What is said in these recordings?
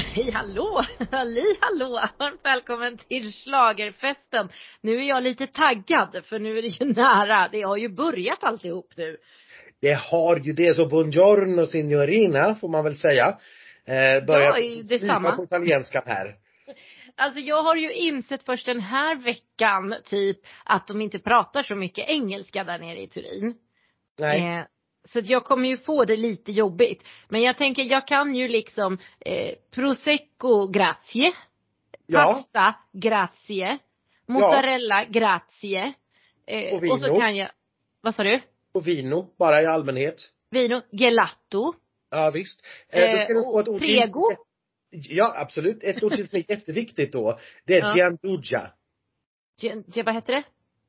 Hej hallå! Halli hallå! Varmt välkommen till slagerfesten. Nu är jag lite taggad för nu är det ju nära. Det har ju börjat alltihop nu. Det har ju det, så buongiorno signorina får man väl säga. Eh, Ja, detsamma. på italienskan här. Alltså jag har ju insett först den här veckan typ att de inte pratar så mycket engelska där nere i Turin. Nej. Eh, så jag kommer ju få det lite jobbigt. Men jag tänker jag kan ju liksom eh, prosecco grazie. Ja. Pasta grazie. Mozzarella grazie. Eh, Och vino. och så kan jag, vad sa du? Och vino, bara i allmänhet. Vino, gelato. Ja visst. Eh, då ska Eh, du få ett ord prego. Ja absolut. Ett ord till som är jätteviktigt då. Det är Ja. gianduja. Gian, ja, vad heter det?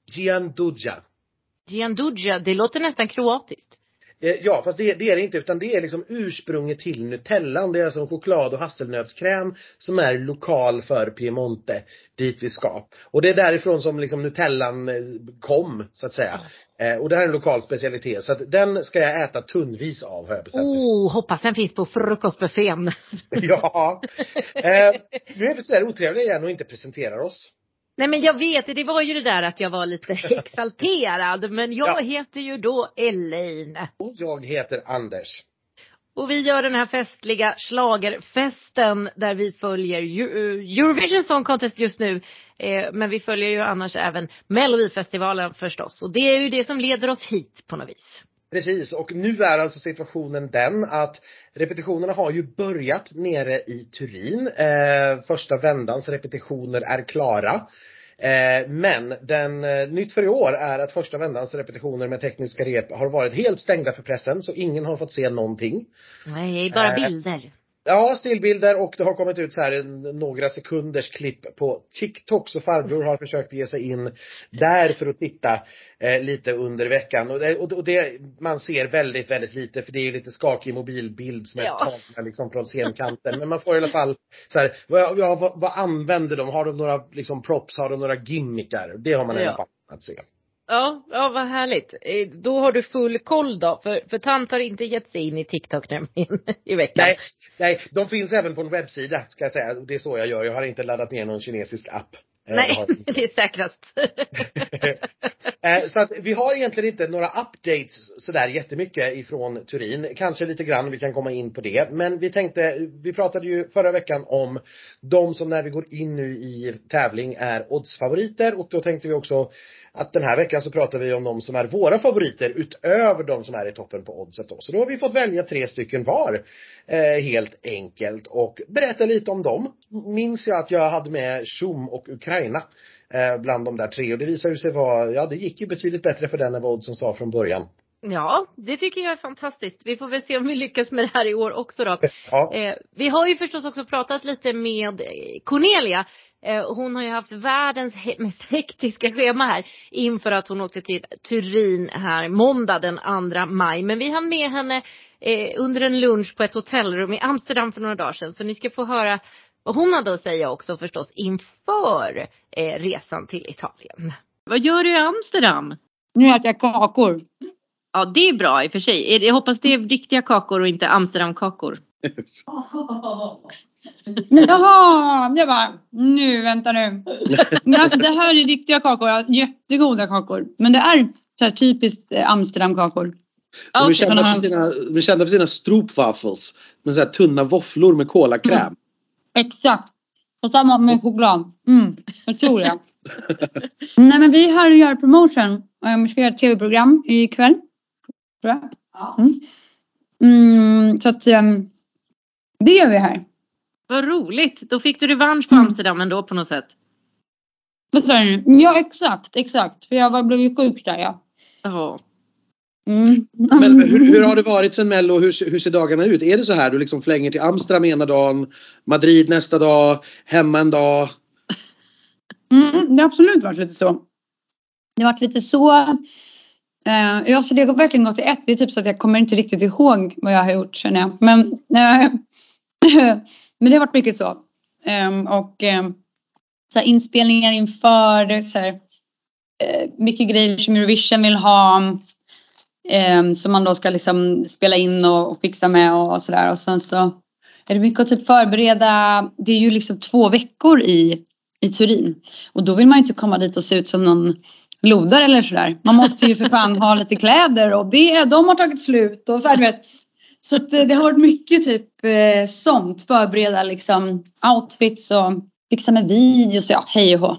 Gianduja. Gianduja, det låter nästan kroatiskt. Eh, Ja, fast det, det är det inte utan det är liksom ursprunget till Nutellan. Det är alltså en choklad och hasselnötskräm som är lokal för Piemonte, dit vi ska. Och det är därifrån som liksom Nutellan eh, kom, så att säga. Eh, och det här är en lokal specialitet. Så att den ska jag äta tunnvis av har jag bestämt. Oh, hoppas den finns på frukostbuffén. Ja. Eh, nu är vi sådär otrevliga igen och inte presenterar oss. Nej men jag vet, det var ju det där att jag var lite exalterad. Men jag Ja. heter ju då Elaine. Och jag heter Anders. Och vi gör den här festliga slagerfesten där vi följer Eu- Eurovision Song Contest just nu. Eh, men vi följer ju annars även Melodifestivalen förstås. Och det är ju det som leder oss hit på något vis. Precis, och nu är alltså situationen den att repetitionerna har ju börjat nere i Turin. Eh, första vändans repetitioner är klara. Eh, men den, eh, nytt för i år är att första vändans repetitioner med tekniska rep har varit helt stängda för pressen så ingen har fått se någonting. Nej, bara Eh, bilder. Ja, stillbilder och det har kommit ut så här en, några sekunders klipp på TikTok så farbror har försökt ge sig in där för att titta eh, lite under veckan och, det, och, det, man ser väldigt, väldigt lite för det är lite skakig mobilbild som är Ja. tagna liksom från scenkanten men man får i alla fall så här, vad, ja, vad, vad använder de? Har de några liksom props? Har de några gimmickar? Det har man i Ja. alla fall att se. Ja, ja vad härligt. Eh, Då har du full koll då. För, för tant har inte gett sig in i TikTok nämligen i veckan. Nej, nej, de finns även på en webbsida ska jag säga. Det är så jag gör. Jag har inte laddat ner någon kinesisk app. Eh, Nej, det är säkrast. Eh, Så att vi har egentligen inte några updates sådär jättemycket ifrån Turin. Kanske lite grann, vi kan komma in på det. Men vi tänkte, vi pratade ju förra veckan om de som när vi går in nu i tävling är oddsfavoriter och då tänkte vi också att den här veckan så pratar vi om de som är våra favoriter utöver de som är i toppen på oddset då. Så då har vi fått välja tre stycken var. Eh, helt enkelt och berätta lite om dem. Minns jag att jag hade med Tjom och Ukraina eh, bland de där tre och det visade sig vara, ja det gick ju betydligt bättre för den än vad oddsen sa från början. Ja, det tycker jag är fantastiskt. Vi får väl se om vi lyckas med det här i år också då. Ja. Eh, vi har ju förstås också pratat lite med eh, Cornelia. Eh, hon har ju haft världens he- mest hektiska schema här inför att hon åkte till Turin här måndag den 2 maj. Men vi hann med henne eh, under en lunch på ett hotellrum i Amsterdam för några dagar sedan. Så ni ska få höra vad hon hade att säga också förstås inför eh, resan till Italien. Vad gör du i Amsterdam? Nu äter jag kakor. Ja, det är bra i och för sig. Jag hoppas det är riktiga kakor och inte Amsterdamkakor. Jaha, jag bara, nu vänta nu. Ja, det här är riktiga kakor, jättegoda kakor. Men det är så här typiskt eh, Amsterdamkakor. De är kända för sina, de är kända för sina stroopwafels. Med så här tunna våfflor med kolakräm. Exakt. Och samma med choklad. Mm, det tror jag. Nej men vi är här och gör promotion. Vi ska göra ett tv-program ikväll. Tror jag. Mm. Mm, så att ehm, det gör vi här. Vad roligt. Då fick du revansch på Mm. Amsterdam ändå på något sätt. Vad sa du? Ja exakt, exakt. För jag var blivit sjuk där ja. Ja. Mm. Men hur, hur har det varit sen Mello? Hur, ser- hur ser dagarna ut? Är det så här du liksom flänger till Amsterdam ena dagen, Madrid nästa dag, hemma en dag? Mm, det har absolut varit lite så. Det har varit lite så. Uh, ja, så det har verkligen gått i ett. Det är typ så att jag kommer inte riktigt ihåg vad jag har gjort känner jag. Men, uh, men det har varit mycket så. Um, och um, så här, inspelningar inför så här, uh, mycket grejer som Eurovision vill ha. Um, som man då ska liksom spela in och, och fixa med och, och sådär. Och sen så är det mycket att typ förbereda. Det är ju liksom två veckor i, i Turin. Och då vill man ju inte komma dit och se ut som någon lodare eller sådär. Man måste ju för fan ha lite kläder och det, de har tagit slut och så här, du vet. Så det, det har varit mycket typ eh, sånt. Förbereda liksom outfits och fixa med videos och ja, hej och hå.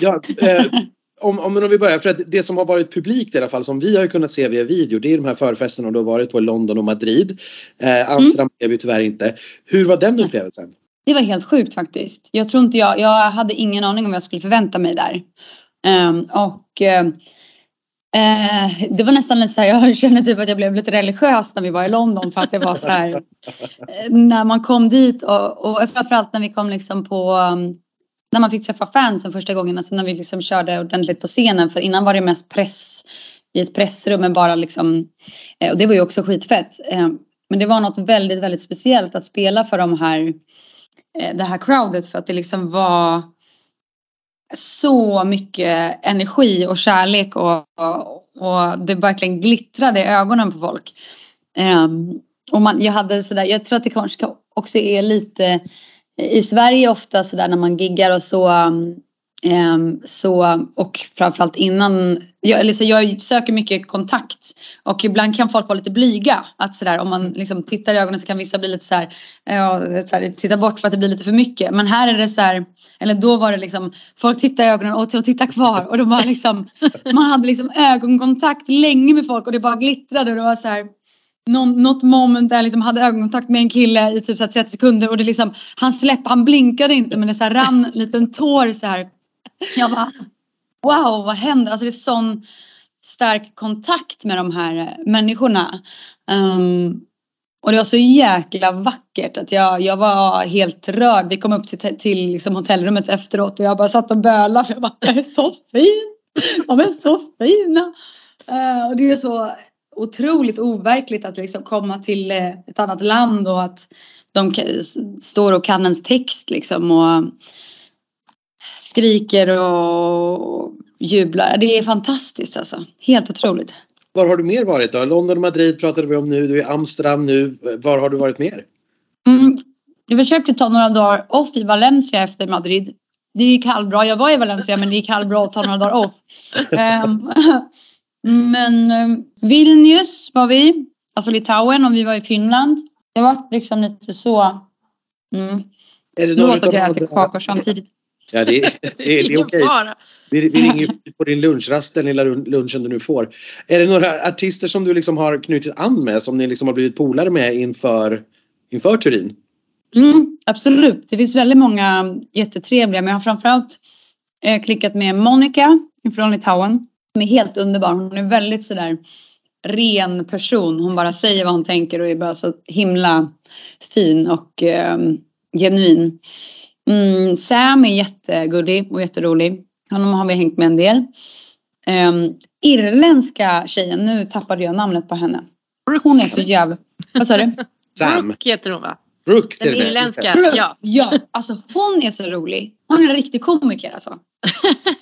Ja, eh, om, om, om vi börjar, för att det som har varit publikt i alla fall som vi har kunnat se via video det är de här förfesterna du har varit på i London och Madrid. Eh, Amsterdam mm. blev ju tyvärr inte. Hur var den upplevelsen? Det var helt sjukt faktiskt. Jag tror inte jag, jag hade ingen aning om vad jag skulle förvänta mig där. Ehm, och ehm, eh, det var nästan lite så här, jag kände typ att jag blev lite religiös när vi var i London för att det var så här eh, när man kom dit och, och framförallt när vi kom liksom på ehm, när man fick träffa fansen första gången, alltså när vi liksom körde ordentligt på scenen för innan var det mest press i ett pressrum men bara liksom eh, och det var ju också skitfett. Men det var något väldigt, väldigt speciellt att spela för de här det här crowdet för att det liksom var så mycket energi och kärlek och, och, och det verkligen glittrade i ögonen på folk. Um, och man, jag hade sådär, jag tror att det kanske också är lite i Sverige ofta sådär när man giggar och så um, Ehm, så och framförallt innan jag, liksom, jag söker mycket kontakt och ibland kan folk vara lite blyga. Att sådär, om man liksom tittar i ögonen så kan vissa bli lite så här, ja, så här, titta bort för att det blir lite för mycket. Men här är det så här, eller då var det liksom, folk tittade i ögonen och, och tittade kvar och de var liksom, man hade liksom ögonkontakt länge med folk och det bara glittrade och det var så här någon, något moment där jag liksom hade ögonkontakt med en kille i typ så 30 sekunder och det liksom, han släppte, han blinkade inte men det så här rann en liten tår så här. Jag bara, wow vad händer? Alltså det är sån stark kontakt med de här eh, människorna. Um, och det var så jäkla vackert att jag, jag var helt rörd. Vi kom upp till, till liksom hotellrummet efteråt och jag bara satt och bölade för jag bara, jag är så fin! De är så fina! Uh, och det är så otroligt overkligt att liksom komma till eh, ett annat land och att de står och kan ens text liksom och skriker och jublar. Det är fantastiskt alltså. Helt otroligt. Var har du mer varit då? London och Madrid pratade vi om nu. Du är i Amsterdam nu. Var har du varit mer? Mm. Jag försökte ta några dagar off i Valencia efter Madrid. Det gick halvbra. Jag var i Valencia men det gick halvbra att ta några dagar off. um, men um, Vilnius var vi. Alltså Litauen och vi var i Finland. Det var liksom lite så. Mm. Är det Låt att jag äter kakor samtidigt. Ja, det, det, det, det är okej. Vi, vi ringer på din lunchrast, den lilla lunchen du nu får. Är det några artister som du liksom har knutit an med som ni liksom har blivit polare med inför, inför Turin? Mm, absolut, det finns väldigt många jättetrevliga men jag har framförallt eh, klickat med Monica från Litauen. Som är helt underbar. Hon är väldigt sådär ren person. Hon bara säger vad hon tänker och är bara så himla fin och eh, genuin. Mm, Sam är jättegullig och jätterolig. Honom har vi hängt med en del. Um, irländska tjejen, nu tappade jag namnet på henne. Hon är så jävla... Vad sa du? Sam. Brooke heter hon va? Brooke Den irländska. Brooke, ja. ja, alltså hon är så rolig. Hon är en riktig komiker alltså.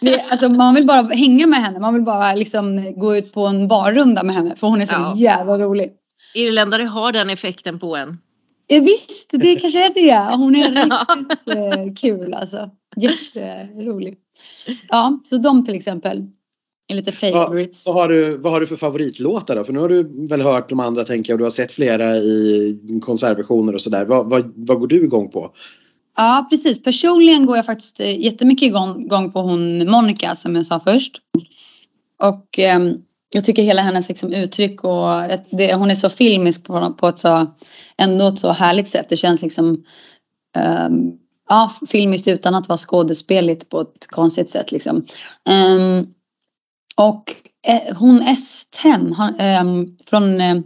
Det, alltså man vill bara hänga med henne. Man vill bara liksom gå ut på en barrunda med henne. För hon är så ja. jävla rolig. Irländare har den effekten på en. Ja, visst, det kanske är det. Hon är riktigt eh, kul alltså. Jätterolig. Ja, så de till exempel är lite favorites. Vad, vad, har du, vad har du för favoritlåtar då? För nu har du väl hört de andra tänker jag och du har sett flera i konsertversioner och sådär. Vad, vad, vad går du igång på? Ja precis. Personligen går jag faktiskt eh, jättemycket igång, igång på hon Monica som jag sa först. Och eh, jag tycker hela hennes liksom, uttryck och ett, det, hon är så filmisk på, på ett så ändå ett så härligt sätt. Det känns liksom um, ja, filmiskt utan att vara skådespeligt på ett konstigt sätt liksom. Um, och eh, hon S10 um, från, eh,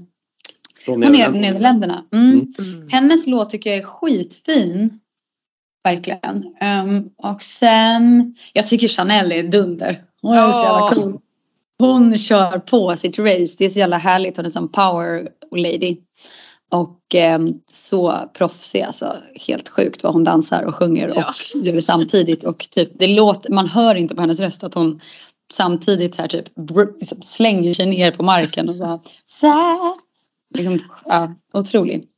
från Nederländerna. Mm. Mm. Hennes låt tycker jag är skitfin. Verkligen. Um, och sen, jag tycker Chanel är dunder. Hon är oh. så jävla cool. Hon kör på sitt race. Det är så jävla härligt. Hon är som power lady. Och eh, så proffsig alltså. Helt sjukt vad hon dansar och sjunger och ja. gör det samtidigt. Och typ det låter, man hör inte på hennes röst att hon samtidigt så här typ liksom slänger sig ner på marken och bara så liksom, ja, otrolig.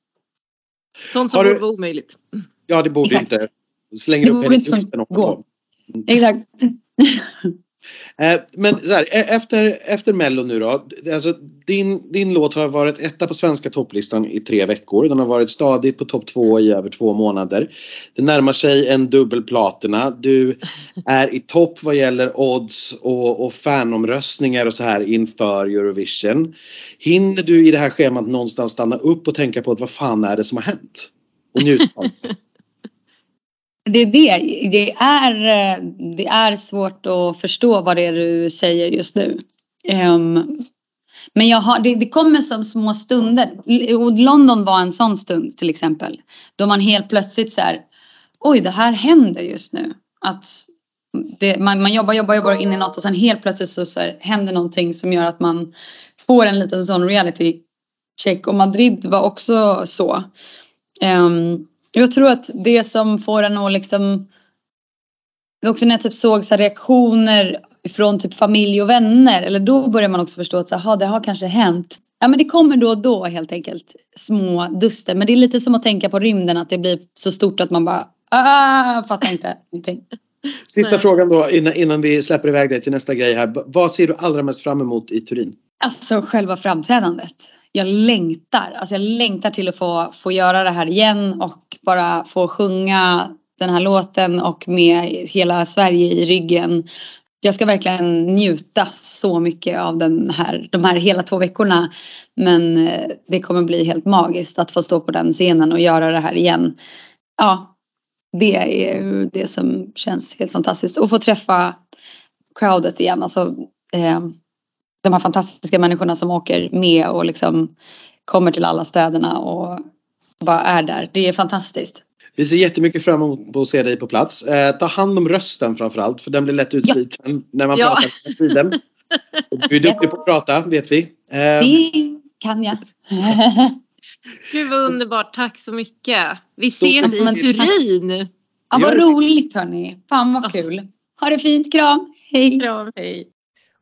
Sånt som borde vara omöjligt. Ja, det borde Exakt. inte. Slänger Det upp henne i luften och gå. Exakt. Eh, men så här, e- efter, efter Mello nu då. Alltså, din, din låt har varit etta på svenska topplistan i tre veckor. Den har varit stadigt på topp två i över två månader. Det närmar sig en dubbelplatina. Du är i topp vad gäller odds och, och fanomröstningar och så här inför Eurovision. Hinner du i det här schemat någonstans stanna upp och tänka på att vad fan är det som har hänt? Och njuta av det. Det är det. Det är, eh, det är svårt att förstå vad det är du säger just nu. Um, men jag har, det, det kommer som små stunder. Och London var en sån stund till exempel. Då man helt plötsligt så här, oj det här händer just nu. Att det, man, man jobbar, jobbar, jobbar in i något och sen helt plötsligt så, så här, händer någonting som gör att man får en liten sån reality check. Och Madrid var också så. Um, jag tror att det som får en att liksom Också när jag typ såg så reaktioner från typ familj och vänner. Eller då börjar man också förstå att så, aha, det har kanske hänt. Ja men det kommer då och då helt enkelt. Små duster. Men det är lite som att tänka på rymden. Att det blir så stort att man bara ah, fattar inte någonting. Sista Nej. frågan då innan, innan vi släpper iväg dig till nästa grej här. Vad ser du allra mest fram emot i Turin? Alltså själva framträdandet. Jag längtar. Alltså jag längtar till att få, få göra det här igen och bara få sjunga den här låten och med hela Sverige i ryggen. Jag ska verkligen njuta så mycket av den här, de här hela två veckorna. Men eh, det kommer bli helt magiskt att få stå på den scenen och göra det här igen. Ja, det är det som känns helt fantastiskt. Och få träffa crowdet igen. Alltså, eh, de här fantastiska människorna som åker med och liksom kommer till alla städerna och bara är där. Det är fantastiskt. Vi ser jättemycket fram emot att se dig på plats. Eh, ta hand om rösten framförallt för den blir lätt utsliten när man Ja. pratar hela tiden. Du är duktig på att prata vet vi. Eh, Det kan jag. Gud vad underbart, tack så mycket. Vi ses i Turin. Ja, vad roligt hörni. Fan vad kul. Ha det fint. Kram. Hej. Kram, hej.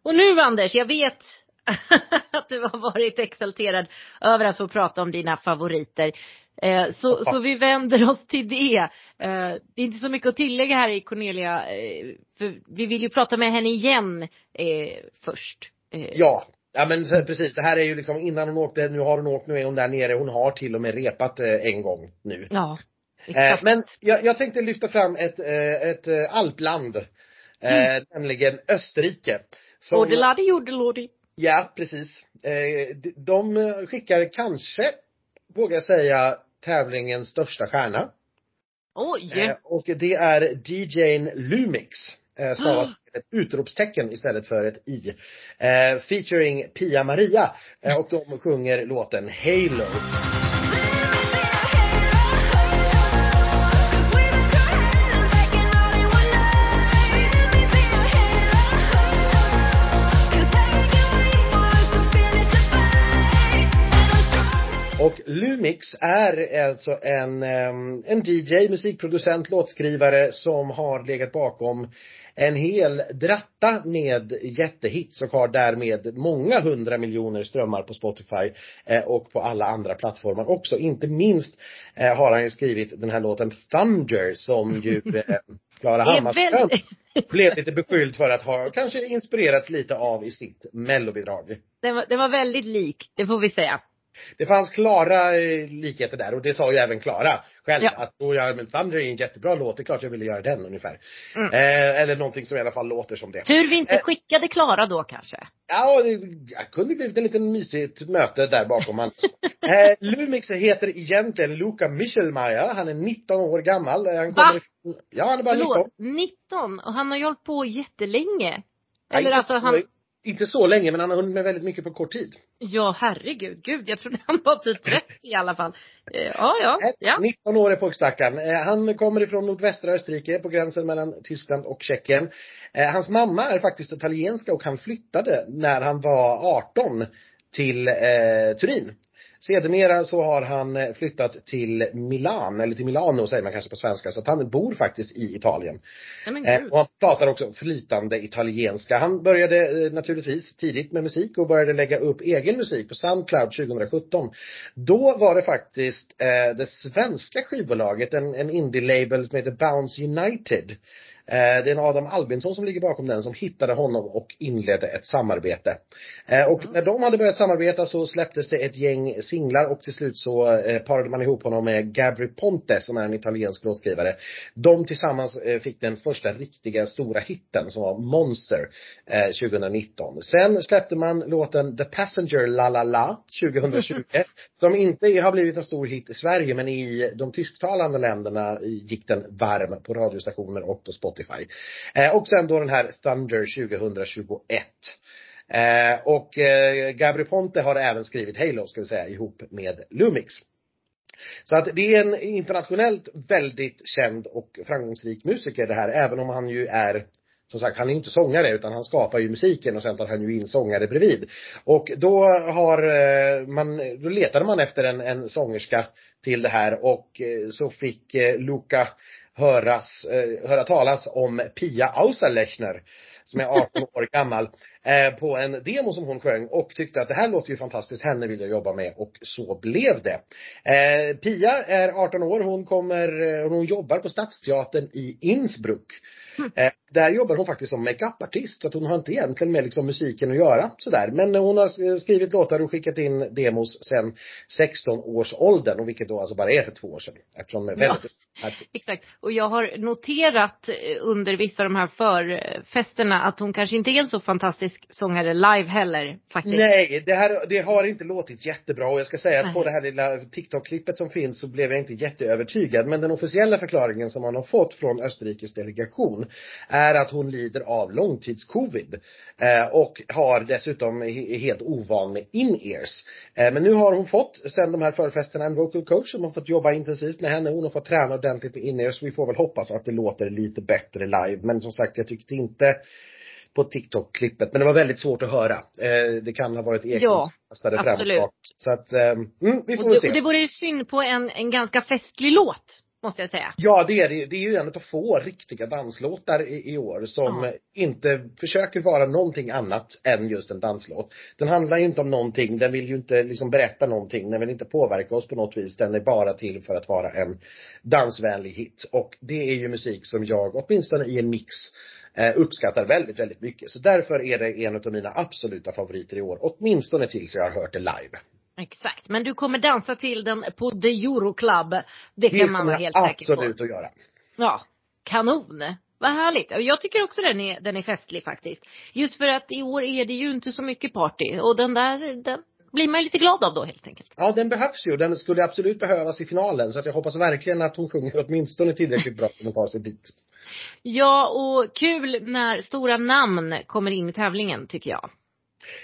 Och nu Anders, jag vet att du har varit exalterad över att få prata om dina favoriter. Eh, Så, så vi vänder oss till det. Eh, Det är inte så mycket att tillägga här i Cornelia. eh, För vi vill ju prata med henne igen eh, först. Eh, Ja, ja men så- precis. Det här är ju liksom innan hon åkte, nu har hon åkt, nu är hon där nere. Hon har till och med repat eh, en gång nu. Ja. Eh, Exakt. men jag, jag tänkte lyfta fram ett, eh, ett alpland. Eh, Nämligen Österrike. Som- Ordeladi jordelodi. Ja, precis. De- De skickar kanske, vågar jag säga, tävlingens största stjärna. Oj! Eh, Och det är DJn Lumix. Eh, Stavas ett utropstecken istället för ett i. Eh, featuring Pia Maria. Eh, och de sjunger låten Halo. Är alltså en, en DJ, musikproducent, låtskrivare som har legat bakom en hel dratta med jättehits och har därmed många hundra miljoner strömmar på Spotify eh, och på alla andra plattformar också. Inte minst eh, har han ju skrivit den här låten Thunder som ju eh, Klara Hammarström blev lite beskylld för att ha kanske inspirerats lite av i sitt mellobidrag. Den var, den var väldigt lik, det får vi säga. Det fanns klara eh, likheter där och det sa ju även Klara själv Ja. att då jag men Thunder är en jättebra låt, det är klart jag ville göra den ungefär. Mm. Eh, eller någonting som i alla fall låter som det. Tur vi inte Eh. skickade Klara då kanske. Ja, det jag kunde blivit en liten mysigt möte där bakom han. eh, Lumix heter egentligen Luca Michelmeier, han är 19 år gammal. Eh, Han kommer Va? ifrån, ja han är bara 19. Förlåt, 19 och han har ju hållit på jättelänge. Eller alltså så- han, Inte så länge men han har hunnit med väldigt mycket på kort tid. ja herregud, gud jag trodde han var typ 30 i alla fall. Eh, Ja, ja, ja. 19 år är pojkstackaren. Eh, Han kommer ifrån nordvästra Österrike på gränsen mellan Tyskland och Tjeckien. Eh, Hans mamma är faktiskt italienska och han flyttade när han var 18 till eh, Turin. Sedermera så har han eh, flyttat till Milan, eller till Milano säger man kanske på svenska, så att han bor faktiskt i Italien. Nej Eh, och han pratar också flytande italienska. Han började eh, naturligtvis tidigt med musik och började lägga upp egen musik på Soundcloud 2017. Då var det faktiskt det svenska skivbolaget, en, en indie-label som heter Bounce United. Eh, det är en Adam Albinsson som ligger bakom den som hittade honom och inledde ett samarbete. Eh, och när de hade börjat samarbeta så släpptes det ett gäng singlar och till slut så eh, parade man ihop honom med Gabri Ponte som är en italiensk låtskrivare. De tillsammans fick den första riktiga stora hitten som var Monster eh, 2019. Sen släppte man låten The Passenger La La La 2020 som inte har blivit en stor hit i Sverige men i de tysktalande länderna gick den varm på radiostationer och på Spotify. Eh, och sen då den här Thunder 2021. Eh, och eh, Gabri Ponte har även skrivit Halo, ska vi säga, ihop med Lumix. Så att det är en internationellt väldigt känd och framgångsrik musiker det här, även om han ju är som sagt, han är inte sångare utan han skapar ju musiken och sen tar han ju in sångare bredvid. Och då har eh, man, då letade man efter en, en sångerska till det här och eh, så fick eh, Luca höras, eh, höra talas om Pia Auserlechner som är 18 år gammal, eh, på en demo som hon sjöng och tyckte att det här låter ju fantastiskt, henne vill jag jobba med och så blev det. Eh, Pia är 18 år, hon kommer, eh, hon jobbar på Stadsteatern i Innsbruck. Eh, där jobbar hon faktiskt som makeupartist så att hon har inte egentligen med liksom musiken att göra sådär. Men hon har eh, skrivit låtar och skickat in demos sen 16 års åldern och vilket då alltså bara är för två år sedan. Eftersom det är väldigt Exakt. Och jag har noterat eh, under vissa av de här förfesterna att hon kanske inte är en så fantastisk sångare live heller faktiskt. Nej, det här det har inte låtit jättebra och jag ska säga att Nej. på det här lilla TikTok-klippet som finns så blev jag inte jätteövertygad. Men den officiella förklaringen som man har fått från Österrikes delegation är att hon lider av långtidscovid. Eh, och har dessutom he- helt ovan med in-ears. Eh, men nu har hon fått, sen de här förfesterna, en vocal coach som har fått jobba intensivt med henne. Hon har fått träna ordentligt med in-ears. Vi får väl hoppas att det låter lite bättre live. Men som sagt, jag tyckte inte på TikTok-klippet. Men det var väldigt svårt att höra. Eh, det kan ha varit ekon Ja, kastade absolut. Så att, eh, mm, vi får Och det, se. och det vore ju synd på en, en ganska festlig låt, måste jag säga. Ja, det är det. Det är ju en av få riktiga danslåtar i, i år som Ja. inte försöker vara någonting annat än just en danslåt. Den handlar ju inte om någonting, den vill ju inte liksom berätta någonting, den vill inte påverka oss på något vis. Den är bara till för att vara en dansvänlig hit. Och det är ju musik som jag, åtminstone i en mix, eh, uppskattar väldigt, väldigt mycket. Så därför är det en av mina absoluta favoriter i år. Åtminstone tills jag har hört det live. Exakt. Men du kommer dansa till den på The Euroclub. Det Det kan man kommer vara helt säker på. absolut att göra. Ja, kanon. Vad härligt. Jag tycker också den är, den är festlig faktiskt. Just för att i år är det ju inte så mycket party. Och den där, den blir man ju lite glad av då helt enkelt. Ja, den behövs ju. Den skulle absolut behövas i finalen. Så att jag hoppas verkligen att hon sjunger åtminstone tillräckligt bra för att ta sig dit. Ja, och kul när stora namn kommer in i tävlingen tycker jag.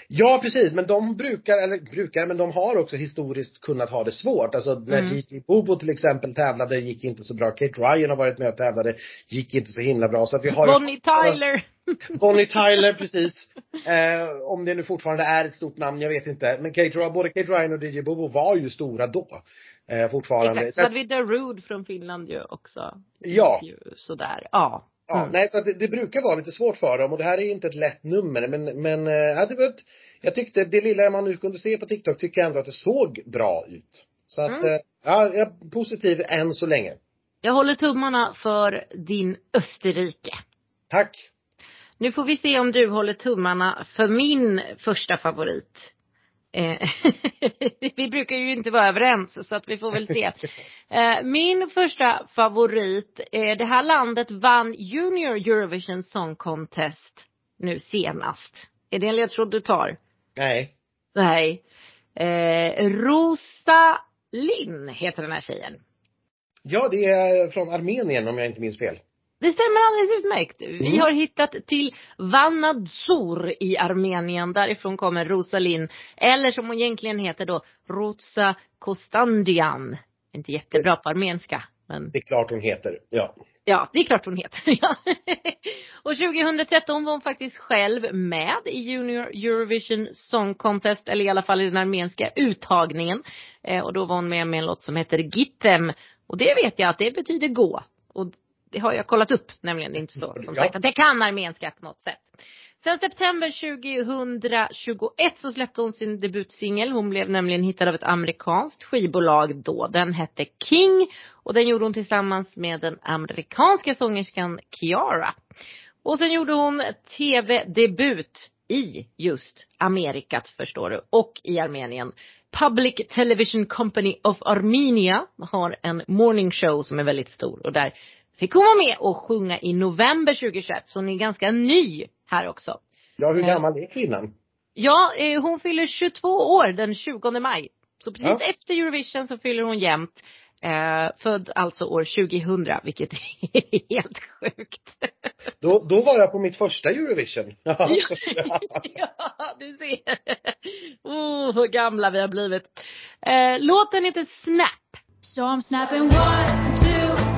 Ja, precis. Men de brukar, eller brukar, men de har också historiskt kunnat ha det svårt. Alltså när Mm. Gigi Bobo till exempel tävlade gick inte så bra. Kate Ryan har varit med och tävlade, gick inte så himla bra. Så att vi har Bonnie Tyler. Bonnie Tyler, precis. Eh, om det nu fortfarande är ett stort namn, jag vet inte. Men Kate, både Kate Ryan och DJ Bobo var ju stora då. Eh, fortfarande. Exakt. Så hade vi Darude från Finland ju också. Ja. Ju Sådär, ja. Ja, Mm. nej så att det, det brukar vara lite svårt för dem och det här är ju inte ett lätt nummer men, men eh, ja, det var ett, jag tyckte det lilla man nu kunde se på TikTok tycker jag ändå att det såg bra ut. Så att, Mm. eh, ja, jag är positiv än så länge. Jag håller tummarna för din Österrike. Tack! Nu får vi se om du håller tummarna för min första favorit. Eh, vi brukar ju inte vara överens så att vi får väl se. Eh, min första favorit, eh, det här landet vann Junior Eurovision Song Contest nu senast. Är det en ledtråd du tar? Nej. Nej. Eh, Rosa Linn heter den här tjejen. Ja, det är från Armenien om jag inte minns fel. Det stämmer alldeles utmärkt. Vi Mm. har hittat till Vanadzor i Armenien. Därifrån kommer Rosalin. Eller som hon egentligen heter då, Rosa Kostandian. Inte jättebra på armenska. Men Det är klart hon heter, ja. Ja, det är klart hon heter. Ja. och 2013 var hon faktiskt själv med i Junior Eurovision Song Contest, eller i alla fall i den armeniska uttagningen. Eh, och då var hon med med en låt som heter Gittem. Och det vet jag att det betyder gå. Och det har jag kollat upp, nämligen. Det är inte så som Ja. sagt att jag kan armeniska på något sätt. Sen september 2021 så släppte hon sin debutsingel. Hon blev nämligen hittad av ett amerikanskt skivbolag då. Den hette King och den gjorde hon tillsammans med den amerikanska sångerskan Kiara. Och sen gjorde hon tv-debut i just Amerikat förstår du och i Armenien. Public Television Company of Armenia har en morning show som är väldigt stor och där fick hon vara med och sjunga i november 2021 så hon är ganska ny här också. Ja, hur Ja. gammal är kvinnan? Ja, eh, hon fyller 22 år den 20 maj. Så precis Ja. efter Eurovision så fyller hon jämnt. Eh, född alltså år 2000, vilket är helt sjukt. Då, då var jag på mitt första Eurovision. ja, du ser. Oh, hur gamla vi har blivit. Eh, låten heter Snap. So I'm snapping one, two.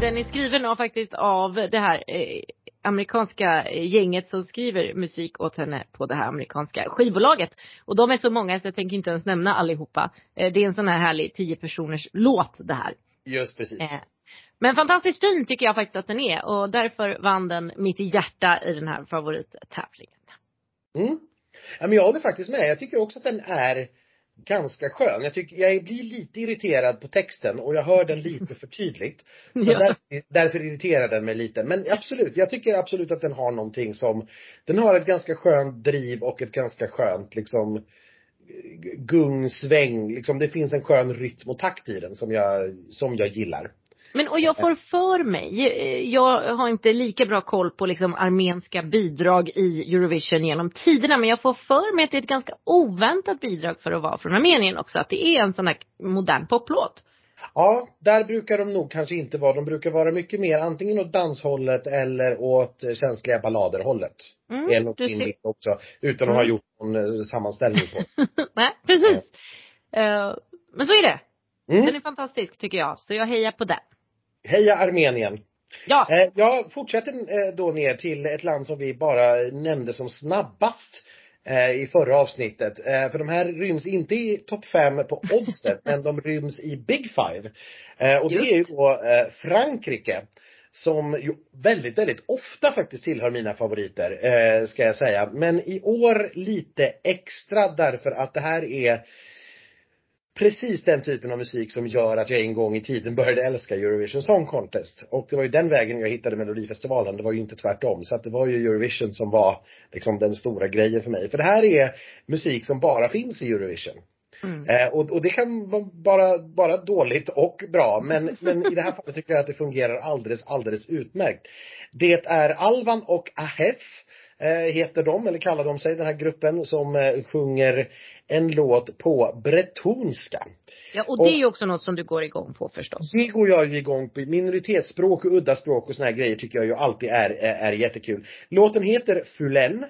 Den är skriven av faktiskt av det här eh, amerikanska gänget som skriver musik åt henne på det här amerikanska skivbolaget. Och de är så många så jag tänker inte ens nämna allihopa. Eh, det är en sån här härlig tio personers låt det här. Just precis. Eh, Men fantastiskt fin tycker jag faktiskt att den är och därför vann den mitt hjärta i den här favorittävlingen. Mm. Ja, men jag håller faktiskt med. Jag tycker också att den är ganska skön. Jag, tycker, jag blir lite irriterad på texten och jag hör den lite för tydligt. Så Ja. därför, därför irriterar den mig lite. Men absolut, jag tycker absolut att den har någonting som, den har ett ganska skönt driv och ett ganska skönt liksom gung, sväng, liksom det finns en skön rytm och takt i den som jag, som jag gillar. Men och jag får för mig, jag har inte lika bra koll på liksom armenska bidrag i Eurovision genom tiderna men jag får för mig att det är ett ganska oväntat bidrag för att vara från Armenien också. Att det är en sån här modern poplåt. Ja, där brukar de nog kanske inte vara. De brukar vara mycket mer antingen åt danshållet eller åt känsliga balladerhållet. Mm, det är nog min bild också. Utan att ha Mm. gjort någon eh, sammanställning på. Nej, precis. Eh, men så är det. Mm. Den är fantastisk tycker jag. Så jag hejar på den. Heja Armenien! Ja. Eh, jag fortsätter eh, då ner till ett land som vi bara nämnde som snabbast eh, i förra avsnittet. Eh, för de här ryms inte i topp fem på oddset, men de ryms i Big Five. Och det är ju då Frankrike. Som ju väldigt, väldigt ofta faktiskt tillhör mina favoriter, ska jag säga. Men i år lite extra därför att det här är precis den typen av musik som gör att jag en gång i tiden började älska Eurovision Song Contest. Och det var ju den vägen jag hittade Melodifestivalen, det var ju inte tvärtom. Så att det var ju Eurovision som var liksom den stora grejen för mig. För det här är musik som bara finns i Eurovision. Mm. Eh, och, och det kan vara bara, bara dåligt och bra men, men i det här fallet tycker jag att det fungerar alldeles, alldeles utmärkt. Det är Alvan och Ahes eh, heter de, eller kallar de sig, den här gruppen som eh, sjunger en låt på bretonska. ja, och det är ju också något som du går igång på förstås. Det går jag ju igång på. Minoritetsspråk och udda språk och såna här grejer tycker jag ju alltid är, är, är jättekul. Låten heter Fulen.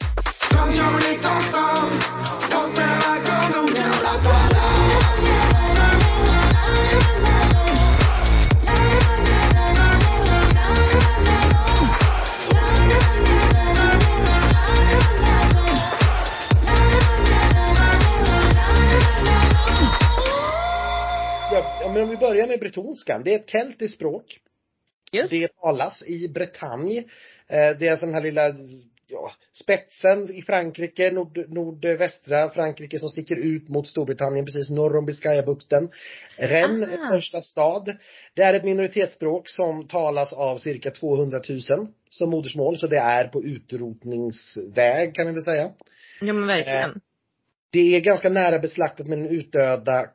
Men om vi börjar med bretonskan. Det är ett keltiskt språk. Just. Det talas i Bretagne. Eh, Det är den här lilla ja, spetsen i Frankrike, nord, nordvästra Frankrike som sticker ut mot Storbritannien precis norr om Biscayabukten. Rennes är största stad. Det är ett minoritetsspråk som talas av cirka 200 000 som modersmål, så det är på utrotningsväg kan man väl säga. Ja men verkligen. Det är ganska nära beslaktat med den utdöda eh,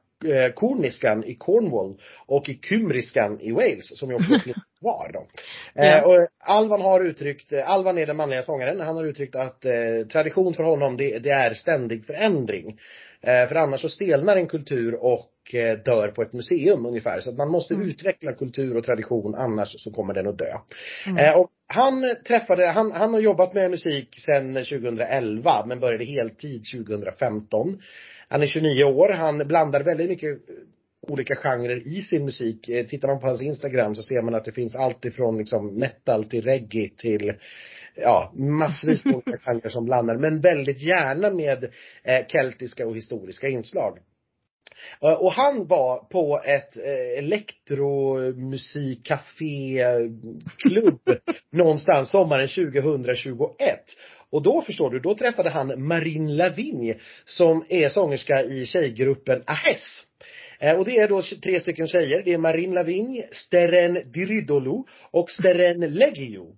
korniskan i Cornwall och i kumriskan i Wales som ju också finns kvar då. Eh, Ja. och Alvan har uttryckt, eh, Alvan är den manliga sångaren, han har uttryckt att eh, tradition för honom det, det är ständig förändring. Eh, för annars så stelnar en kultur och och eh, dör på ett museum ungefär. Så att man måste Mm. utveckla kultur och tradition annars så kommer den att dö. Mm. Eh, och han träffade, han, han har jobbat med musik sedan 2011 men började heltid 2015. Han är 29 år, han blandar väldigt mycket eh, olika genrer i sin musik. Tittar man på hans Instagram så ser man att det finns allt ifrån liksom metal till reggae till ja, massvis med olika genrer som blandar men väldigt gärna med eh, keltiska och historiska inslag. Eh, Och han var på ett eh, elektromusikcafé-klubb någonstans sommaren 2021. Och då förstår du, då träffade han Marine Lavigne som är sångerska i tjejgruppen Ahes. Eh, Och det är då tre stycken tjejer. Det är Marine Lavigne, Steren Diridolu och Steren Legio.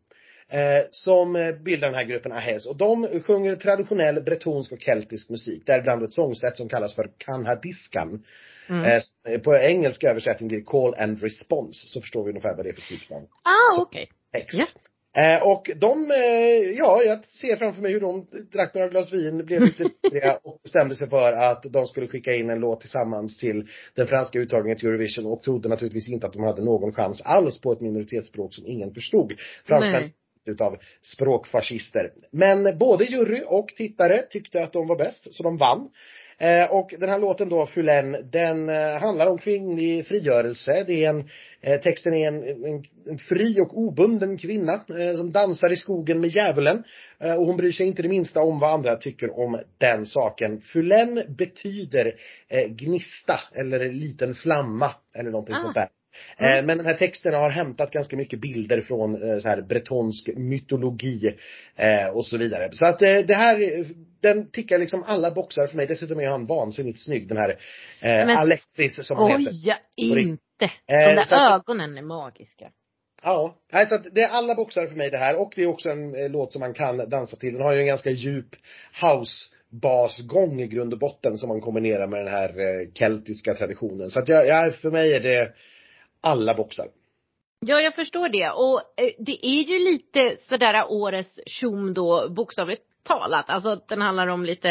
Eh, som eh, bildar den här gruppen Ahes. Och de sjunger traditionell bretonsk och keltisk musik. Däribland ett sångsätt som kallas för kanhadiskan. Mm. Eh, på engelska översättning blir call and response. Så förstår vi ungefär vad det är för typ av Ah, okej. text. Ja. Eh, och de, eh, ja, jag ser framför mig hur de drack några glas vin, blev lite och bestämde sig för att de skulle skicka in en låt tillsammans till den franska uttagningen till Eurovision och trodde naturligtvis inte att de hade någon chans alls på ett minoritetsspråk som ingen förstod. Franskan Nej. Utav språkfascister. Men både jury och tittare tyckte att de var bäst, så de vann. Eh, och den här låten då, Fulen, den eh, handlar om kvinnlig frigörelse. Det är en, eh, texten är en, en, en fri och obunden kvinna eh, som dansar i skogen med djävulen. Eh, och hon bryr sig inte det minsta om vad andra tycker om den saken. Fulen betyder eh, gnista eller liten flamma eller någonting Ah. sånt där. Eh, Men den här texten har hämtat ganska mycket bilder från eh, så här bretonsk mytologi eh, och så vidare. Så att det här, den tickar liksom alla boxar för mig. Dessutom är han vansinnigt snygg den här Men- Alexis som han heter. Riktigt. inte. De där så att- ögonen är magiska. Ja, så att det är alla boxar för mig det här och det är också en låt som man kan dansa till. Den har ju en ganska djup house basgång i grund och botten som man kombinerar med den här keltiska traditionen. Så att jag, jag, för mig är det alla boxar. Ja, jag förstår det. Och eh, det är ju lite sådär årets tjom då, bokstavligt talat. Alltså den handlar om lite,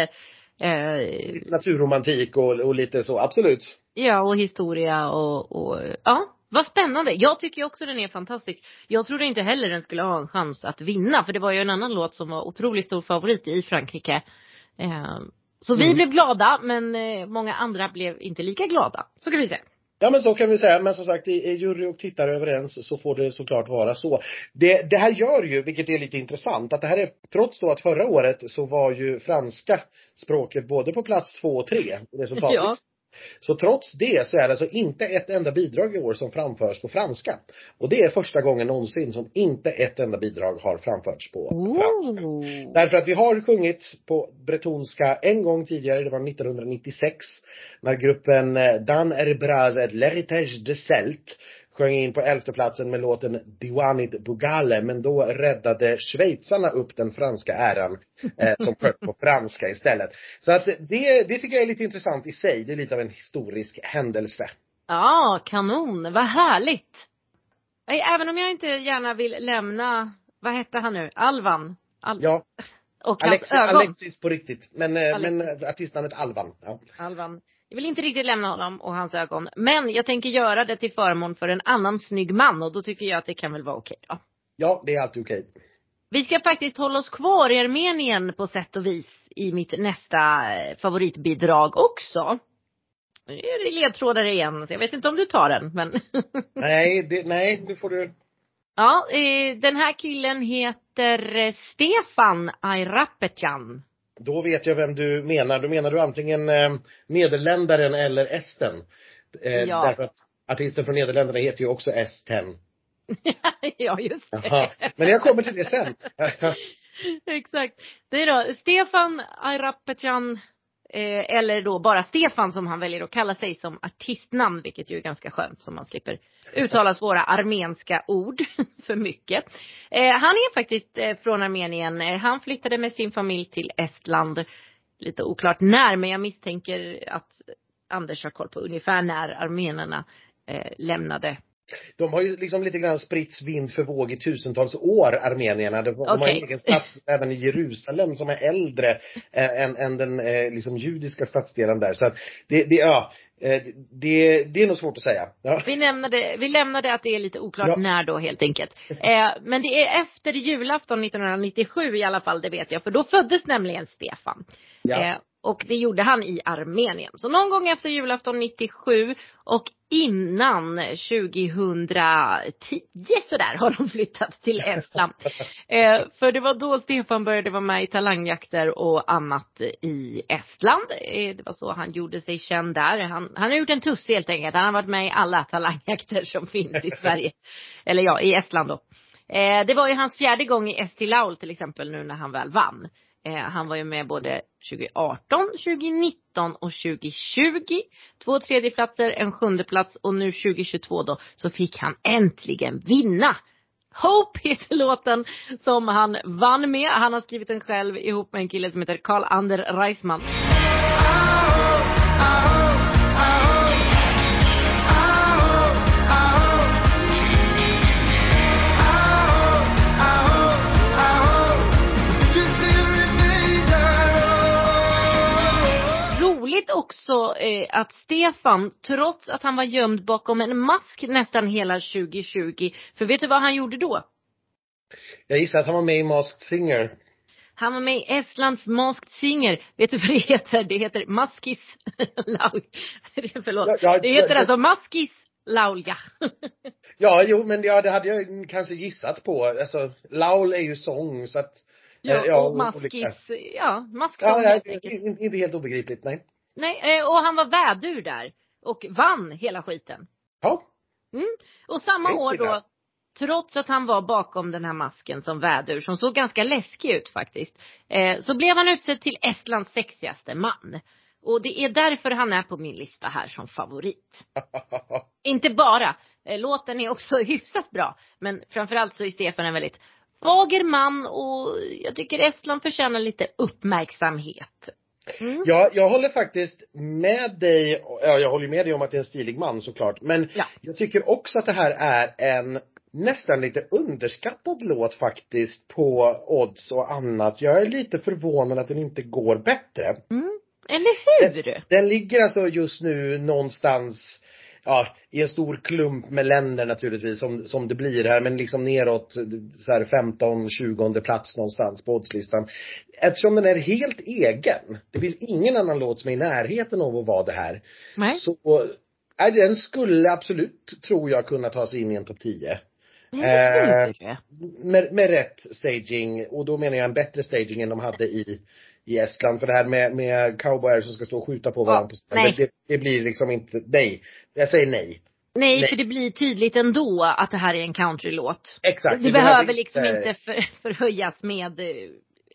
eh, Naturromantik och, och lite så, absolut. ja och historia och, och, ja. Vad spännande. Jag tycker också den är fantastisk. Jag trodde inte heller den skulle ha en chans att vinna. För det var ju en annan låt som var otroligt stor favorit i Frankrike. Eh, så vi Mm. blev glada, men eh, många andra blev inte lika glada. Så kan vi säga. Ja men så kan vi säga, men som sagt är jury och tittare överens så får det såklart vara så. Det, det här gör ju, vilket är lite intressant, att det här är, trots då att förra året så var ju franska språket både på plats två och tre i resultatlistan. Ja. Så trots det så är det alltså inte ett enda bidrag i år som framförs på franska. Och det är första gången någonsin som inte ett enda bidrag har framförts på franska. Oh. Därför att vi har sjungit på bretonska en gång tidigare, det var 1996. När gruppen eh, Dan Erbraz et l'héritage de Celt sjöng in på elfte platsen med låten Diwanit Bugale. Men då räddade schweizarna upp den franska äran eh, som sjöng på franska istället. Så att det, det tycker jag är lite intressant i sig. Det är lite av en historisk händelse. Ja, kanon. Vad härligt. Även om jag inte gärna vill lämna, vad hette han nu? Alvan? Al- Ja, och Alexis, hans ögon. Alexis på riktigt. Men, eh, Alex. men eh, artistnamnet Alvan. Ja. Alvan. Jag vill inte riktigt lämna honom och hans ögon. Men jag tänker göra det till förmån för en annan snygg man och då tycker jag att det kan väl vara okej då. ja, det är alltid okej. Vi ska faktiskt hålla oss kvar i Armenien på sätt och vis i mitt nästa eh, favoritbidrag också. Nu är det ledtrådar igen, så jag vet inte om du tar den men Nej, det, nej, det får du Ja, eh, den här killen heter eh, Stefan Ayrapetjan. Då vet jag vem du menar. Då menar du antingen eh, nederländaren eller esten. Eh, Ja. Därför att artisten från Nederländerna heter ju också S10. ja, just det. Jaha. Men jag kommer till det sen. Exakt. Det är då Stefan Ayrapetjan eh, eller då bara Stefan som han väljer att kalla sig som artistnamn, vilket ju är ganska skönt så man slipper uttala svåra armenska ord för mycket. Eh, han är faktiskt eh, från Armenien. Eh, han flyttade med sin familj till Estland. Lite oklart när, men jag misstänker att Anders har koll på ungefär när armenerna eh, lämnade. De har ju liksom lite grann spritts vind för våg i tusentals år, armenierna. De, de har en egen stadsdel även i Jerusalem som är äldre eh, än, än den eh, liksom judiska stadsdelen där. Så att det, det, ja, Eh, det, det är nog svårt att säga. Ja. Vi lämnade, vi lämnade att det är lite oklart Ja. när då helt enkelt. Eh, men det är efter julafton 1997 i alla fall, det vet jag. För då föddes nämligen Stefan. Ja. Och det gjorde han i Armenien. Så någon gång efter julafton 97 och innan 2010 sådär har de flyttat till Estland. eh, för det var då Stefan började vara med i talangjakter och annat i Estland. Eh, det var så han gjorde sig känd där. Han, han har gjort en tuss helt enkelt. Han har varit med i alla talangjakter som finns i Sverige. Eller ja, i Estland då. Eh, det var ju hans fjärde gång i ST Laul till exempel nu när han väl vann. Eh, han var ju med både 2018, 2019 och 2020. Två tredjeplatser, en sjundeplats och nu 2022 då så fick han äntligen vinna. Hope heter låten som han vann med. Han har skrivit den själv ihop med en kille som heter Karl Ander Reisman. Just Roligt också eh, att Stefan, trots att han var gömd bakom en mask nästan hela 2020, för vet du vad han gjorde då? Jag gissar att han var med i Masked Singer. Han var med i Estlands Masked Singer. Vet du vad det heter? Det heter Maskis Laul. Förlåt. Ja, ja, det heter ja. alltså Maskis Laulga. Ja, jo, men ja, det hade jag kanske gissat på. Alltså, Laul är ju sång så att Ja, eh, och olika- Maskis, ja, masksång Ja, ja, helt enkelt. inte helt obegripligt, nej. Nej, eh, och han var vädur där. Och vann hela skiten. Ja, Och samma år då, trots att han var bakom den här masken som vädur, som såg ganska läskig ut faktiskt, eh, så blev han utsedd till Estlands sexigaste man. Och det är därför han är på min lista här som favorit. Inte bara, eh, låten är också hyfsat bra, men framförallt så är Stefan en väldigt fager man och jag tycker Estland förtjänar lite uppmärksamhet. Mm. Ja, jag håller faktiskt med dig, ja jag håller med dig om att det är en stilig man såklart, men Ja. jag tycker också att det här är en nästan lite underskattad låt faktiskt på odds och annat. Jag är lite förvånad att den inte går bättre. Mm. Eller hur? Den ligger alltså just nu någonstans Ja, i en stor klump med länder naturligtvis som, som det blir här men liksom neråt så här 15, 20 plats någonstans på oddslistan. Eftersom den är helt egen. Det finns ingen annan låt som är i närheten av att vara det här. Nej. Så, nej, den skulle absolut, tror jag, kunna ta sig in i en topp 10. Eller hur? Med, med rätt staging, och då menar jag en bättre staging än de hade i, i Estland. För det här med, med cowboyar som ska stå och skjuta på varandra på scenen, nej. det, det blir liksom inte, nej. Jag säger nej. Nej, Nej. för det blir tydligt ändå att det här är en countrylåt. Exakt. Det, behöver liksom inte- inte för, förhöjas med eh,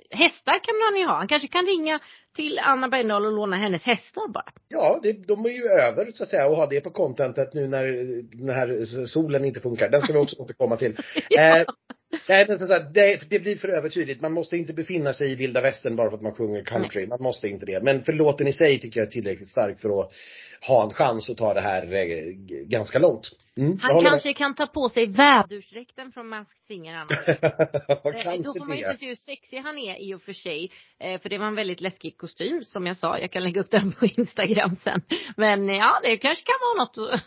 hästar kan man ju ha. Han kanske kan ringa till Anna Bergdahl och låna hennes hästar bara. Ja, det, de är ju över så att säga och ha det på contentet nu när den här solen inte funkar. Den ska vi också återkomma till. eh, nej men så att det, det blir för övertydligt. Man måste inte befinna sig i vilda västern bara för att man sjunger country. Man måste inte det. Men för låten i sig tycker jag är tillräckligt stark för att ha en chans att ta det här eh, ganska långt. Mm, Han kanske kan ta på sig vädursdräkten från Masked Singer annars. med. Eh, Då får man ju inte se hur sexig han är i och för sig. Eh, För det var en väldigt läskig kostym som jag sa. Jag kan lägga upp den på Instagram sen. Men eh, ja, det kanske kan vara något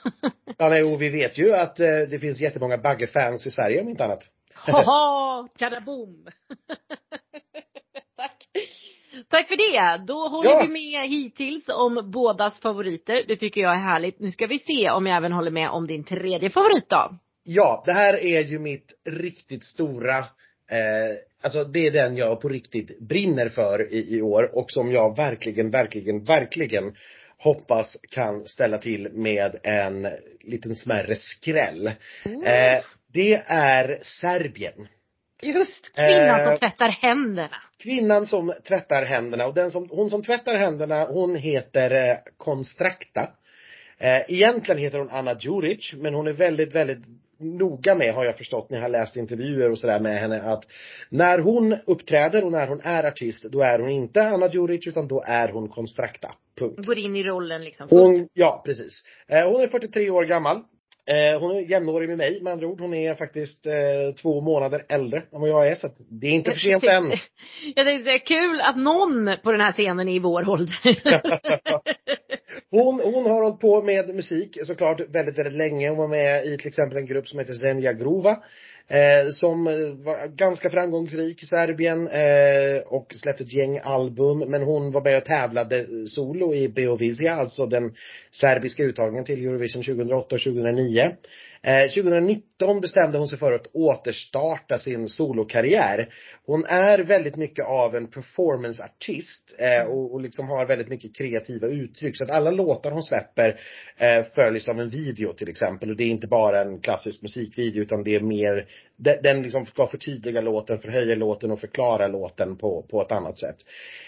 Ja, nej, och vi vet ju att det finns jättemånga Bagge-fans i Sverige om inte annat. Haha, tjadaboom! Tack. Tack för det. Då håller Ja. vi med hittills om bådas favoriter. Det tycker jag är härligt. Nu ska vi se om jag även håller med om din tredje favorit då. Ja, det här är ju mitt riktigt stora eh, Alltså det är den jag på riktigt brinner för i, i år och som jag verkligen, verkligen, verkligen hoppas kan ställa till med en liten smärre skräll. Eh, det är Serbien. Just kvinnan Eh. som tvättar händerna. Kvinnan som tvättar händerna och den som, hon som tvättar händerna hon heter eh, Konstrakta. Eh, egentligen heter hon Anna Djuric men hon är väldigt, väldigt noga med har jag förstått när jag har läst intervjuer och sådär med henne att när hon uppträder och när hon är artist då är hon inte Anna Djuric utan då är hon Konstrakta. Punkt. Går in i rollen liksom. Hon, ja precis. Eh, hon är 43 år gammal. Eh, hon är jämnårig med mig med andra ord. Hon är faktiskt eh, två månader äldre än vad jag är så att det är inte för sent än. Jag tänkte säga, kul att någon på den här scenen är i vår ålder. Hon, hon har hållit på med musik såklart väldigt, väldigt länge. Hon var med i till exempel en grupp som heter Zenja Grova. Eh, som var ganska framgångsrik i Serbien eh, och släppte ett gäng album. Men hon var med och tävlade solo i Beovizia, alltså den serbiska uttagningen till Eurovision 2008 och 2009. Eh, 2019 bestämde hon sig för att återstarta sin solokarriär. Hon är väldigt mycket av en performanceartist eh, och, och liksom har väldigt mycket kreativa uttryck. Så att alla låtar hon släpper eh, följs av en video till exempel. Och det är inte bara en klassisk musikvideo utan det är mer, den, den liksom ska förtydliga låten, förhöja låten och förklara låten på, på ett annat sätt.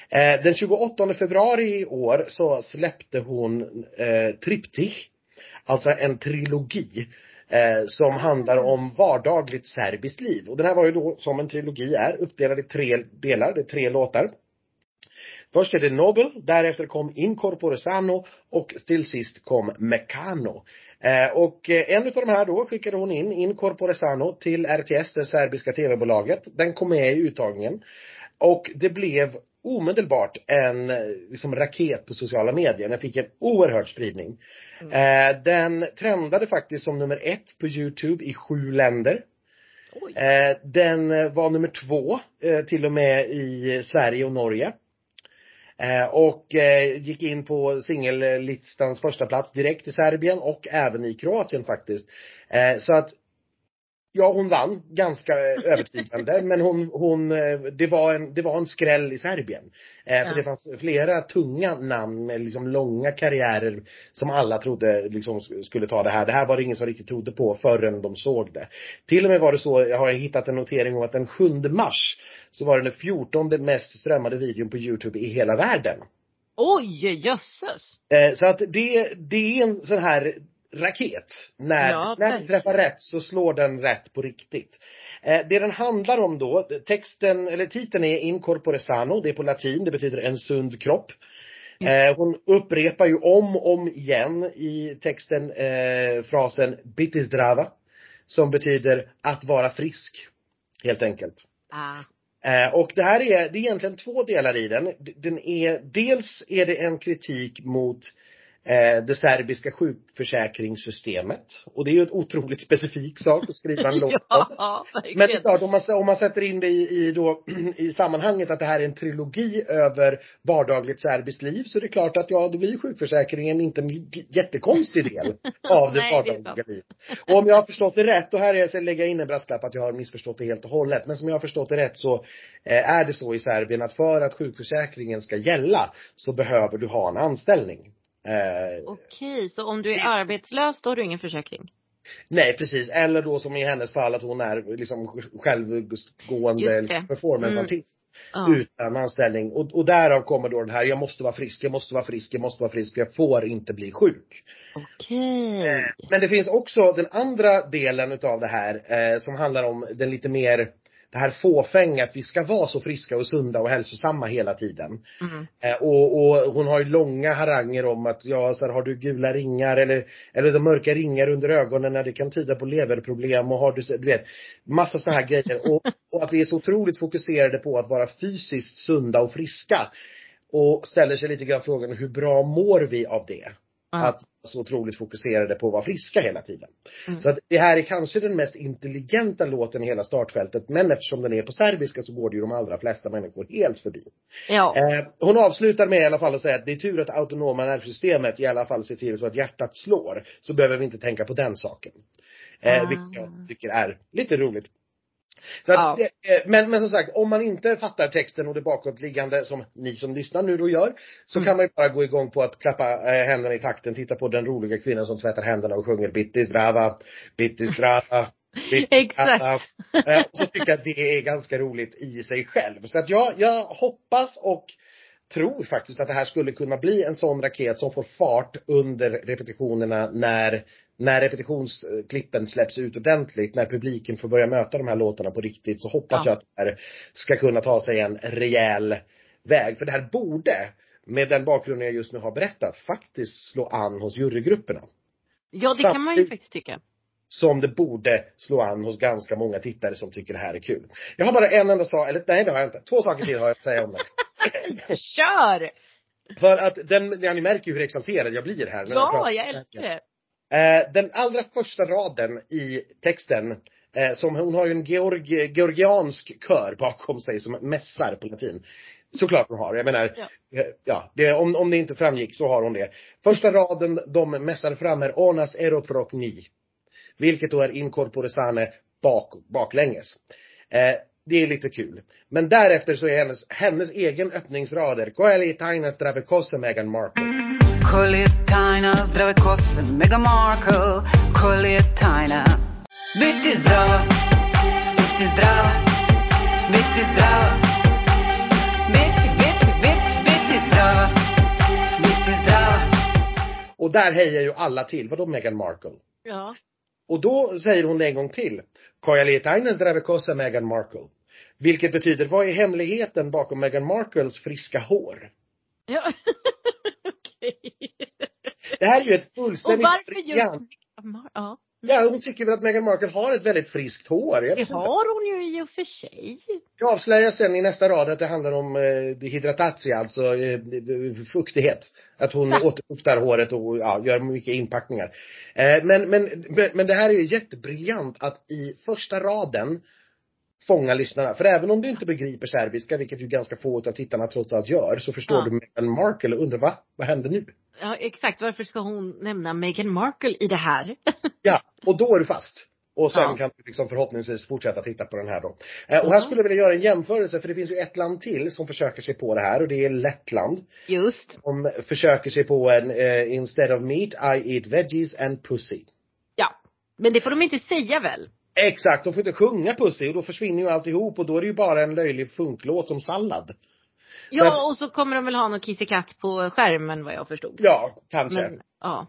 Eh, den 28 februari i år så släppte hon eh, Triptych. Alltså en trilogi eh, som handlar om vardagligt serbiskt liv. Och den här var ju då, som en trilogi är, uppdelad i tre delar, det är tre låtar. Först är det Nobel, därefter kom Incorpore Sano och till sist kom Meccano. Eh, och eh, en utav de här då skickade hon in, Incorpore Sano, till RTS, det serbiska tv-bolaget. Den kom med i uttagningen. Och det blev omedelbart en eh, liksom, raket på sociala medier. Den fick en oerhörd spridning. Eh, den trendade faktiskt som nummer ett på Youtube i sju länder. Eh, den eh, var nummer två eh, till och med i Sverige och Norge. Eh, och gick in på singellistans första plats direkt i Serbien och även i Kroatien faktiskt. Så att Ja, hon vann ganska övertygande, men hon, hon, eh, det var en, det var en skräll i Serbien. Eh, Ja. För det fanns flera tunga namn med liksom långa karriärer som alla trodde liksom sk- skulle ta det här. Det här var det ingen som riktigt trodde på förrän de såg det. Till och med var det så, jag har hittat en notering om att den 7 mars så var det den 14 mest strömmade videon på Youtube i hela världen. Oj, jösses. Eh, så att det, det är en sån här raket. När, Ja, när den träffar rätt så slår den rätt på riktigt. Eh, det den handlar om då, texten, eller titeln är Incorpore sano, det är på latin, det betyder en sund kropp. Eh, hon upprepar ju om och om igen i texten eh, frasen bitisdrava. Som betyder att vara frisk. Helt enkelt. Ah. Eh, och det här är, det är egentligen två delar i den. Den är, dels är det en kritik mot det serbiska sjukförsäkringssystemet. Och det är ju ett otroligt specifik sak att skriva en låt om. Ja, Men det är klart, om man, om man sätter in det i, i, då, i sammanhanget att det här är en trilogi över vardagligt serbiskt liv så är det klart att ja, då blir sjukförsäkringen inte en jättekonstig del av det Nej, det är vardagliga sant. livet. Och om jag har förstått det rätt, och här är jag ska lägga in en brasklapp att jag har missförstått det helt och hållet. Men som jag har förstått det rätt så eh, är det så i Serbien att för att sjukförsäkringen ska gälla så behöver du ha en anställning. Eh, Okej, så om du är arbetslös då har du ingen försäkring? Nej precis, eller då som i hennes fall att hon är liksom självgående det. performanceartist. Ja. Utan anställning. Och, och därav kommer då den här, jag måste vara frisk, jag måste vara frisk, jag måste vara frisk, jag får inte bli sjuk. Okej. Men det finns också den andra delen utav det här eh, som handlar om den lite mer det här fåfänga att vi ska vara så friska och sunda och hälsosamma hela tiden. Mm. Eh, och, och hon har ju långa haranger om att, ja, så här, har du gula ringar eller, eller de mörka ringar under ögonen när det kan tyda på leverproblem och har du, du vet, massa sådana här grejer. Och, och att vi är så otroligt fokuserade på att vara fysiskt sunda och friska. Och ställer sig lite grann frågan, hur bra mår vi av det? Att vara så otroligt fokuserade på att vara friska hela tiden. Mm. Så att det här är kanske den mest intelligenta låten i hela startfältet. Men eftersom den är på serbiska så går det ju de allra flesta människor helt förbi. Ja. Eh, hon avslutar med i alla fall att säga att det är tur att autonoma nervsystemet i alla fall ser till så att hjärtat slår. Så behöver vi inte tänka på den saken. Eh, Ah. Vilket jag tycker är lite roligt. Så att, Ja. det- eh, men, men som sagt, om man inte fattar texten och det bakåtliggande som ni som lyssnar nu då gör. Så Mm. kan man ju bara gå igång på att klappa eh, händerna i takten, titta på den roliga kvinnan som tvättar händerna och sjunger Bittis drava, Bittis drava. Exakt. Eh, och så tycker jag att det är ganska roligt i sig själv. Så att jag, jag hoppas och tror faktiskt att det här skulle kunna bli en sån raket som får fart under repetitionerna när, när repetitionsklippen släpps ut ordentligt, när publiken får börja möta de här låtarna på riktigt så hoppas Ja. jag att det här ska kunna ta sig en rejäl väg. För det här borde, med den bakgrunden jag just nu har berättat, faktiskt slå an hos jurygrupperna. Ja, det kan man ju Samtidigt- faktiskt tycka. Som det borde slå an hos ganska många tittare som tycker det här är kul. Jag har bara en enda sak, eller nej det har jag inte. Två saker till har jag att säga om det. Kör! För att den, ja, ni märker ju hur exalterad jag blir här. när jag Ja, pratar. jag älskar det. Eh, den allra första raden i texten, eh, som hon har ju en georg, georgiansk kör bakom sig som mässar på latin. Såklart hon har. Jag menar, Ja. eh, ja, det, om, om det inte framgick så har hon det. Första raden de mässar fram är onas eroprokni. Vilket då är incorpore sane bak, baklänges. Eh, det är lite kul. Men därefter så är hennes, hennes egen öppningsrader Koeli tainas dravekosse Meghan Markle. Koljetajna, zdrave kose, Mega Markle Koljetajna Biti zdrava, biti zdrava, biti zdrava Biti, biti, biti, biti zdrava, biti zdrava Och där hejar ju alla till. Vadå Meghan Markle? Ja. Och då säger hon det en gång till. Kojalitainen dravekossa Meghan Markle. Vilket betyder, vad är hemligheten bakom Meghan Markles friska hår? ja. Det här är ju ett Och fullständigt varför just. Ja. Ja, hon tycker väl att Meghan Markle har ett väldigt friskt hår. Det inte. har hon ju i och för sig. jag avslöjar sen i nästa rad att det handlar om eh, hydratatia, alltså eh, fuktighet. Att hon Ja. återfuktar håret och ja, gör mycket inpackningar. Eh, men, men, men, men det här är ju jättebriljant att i första raden fånga lyssnarna. För även om du inte begriper serbiska, vilket ju ganska få av tittarna trots allt gör, så förstår Ja. du Meghan Markle och undrar va? Vad händer nu? Ja, exakt. Varför ska hon nämna Meghan Markle i det här? Ja, och då är du fast. Och sen Ja. kan du liksom förhoppningsvis fortsätta titta på den här då. Eh, och här skulle jag vilja göra en jämförelse, för det finns ju ett land till som försöker sig på det här och det är Lettland. Just. Som försöker sig på en, eh, instead of meat I eat veggies and pussy. Ja. Men det får de inte säga väl? Exakt, de får inte sjunga pussy och då försvinner ju alltihop och då är det ju bara en löjlig funklåt som sallad. Ja, och så kommer de väl ha någon kissekatt på skärmen vad jag förstod. Ja, kanske. Men, ja.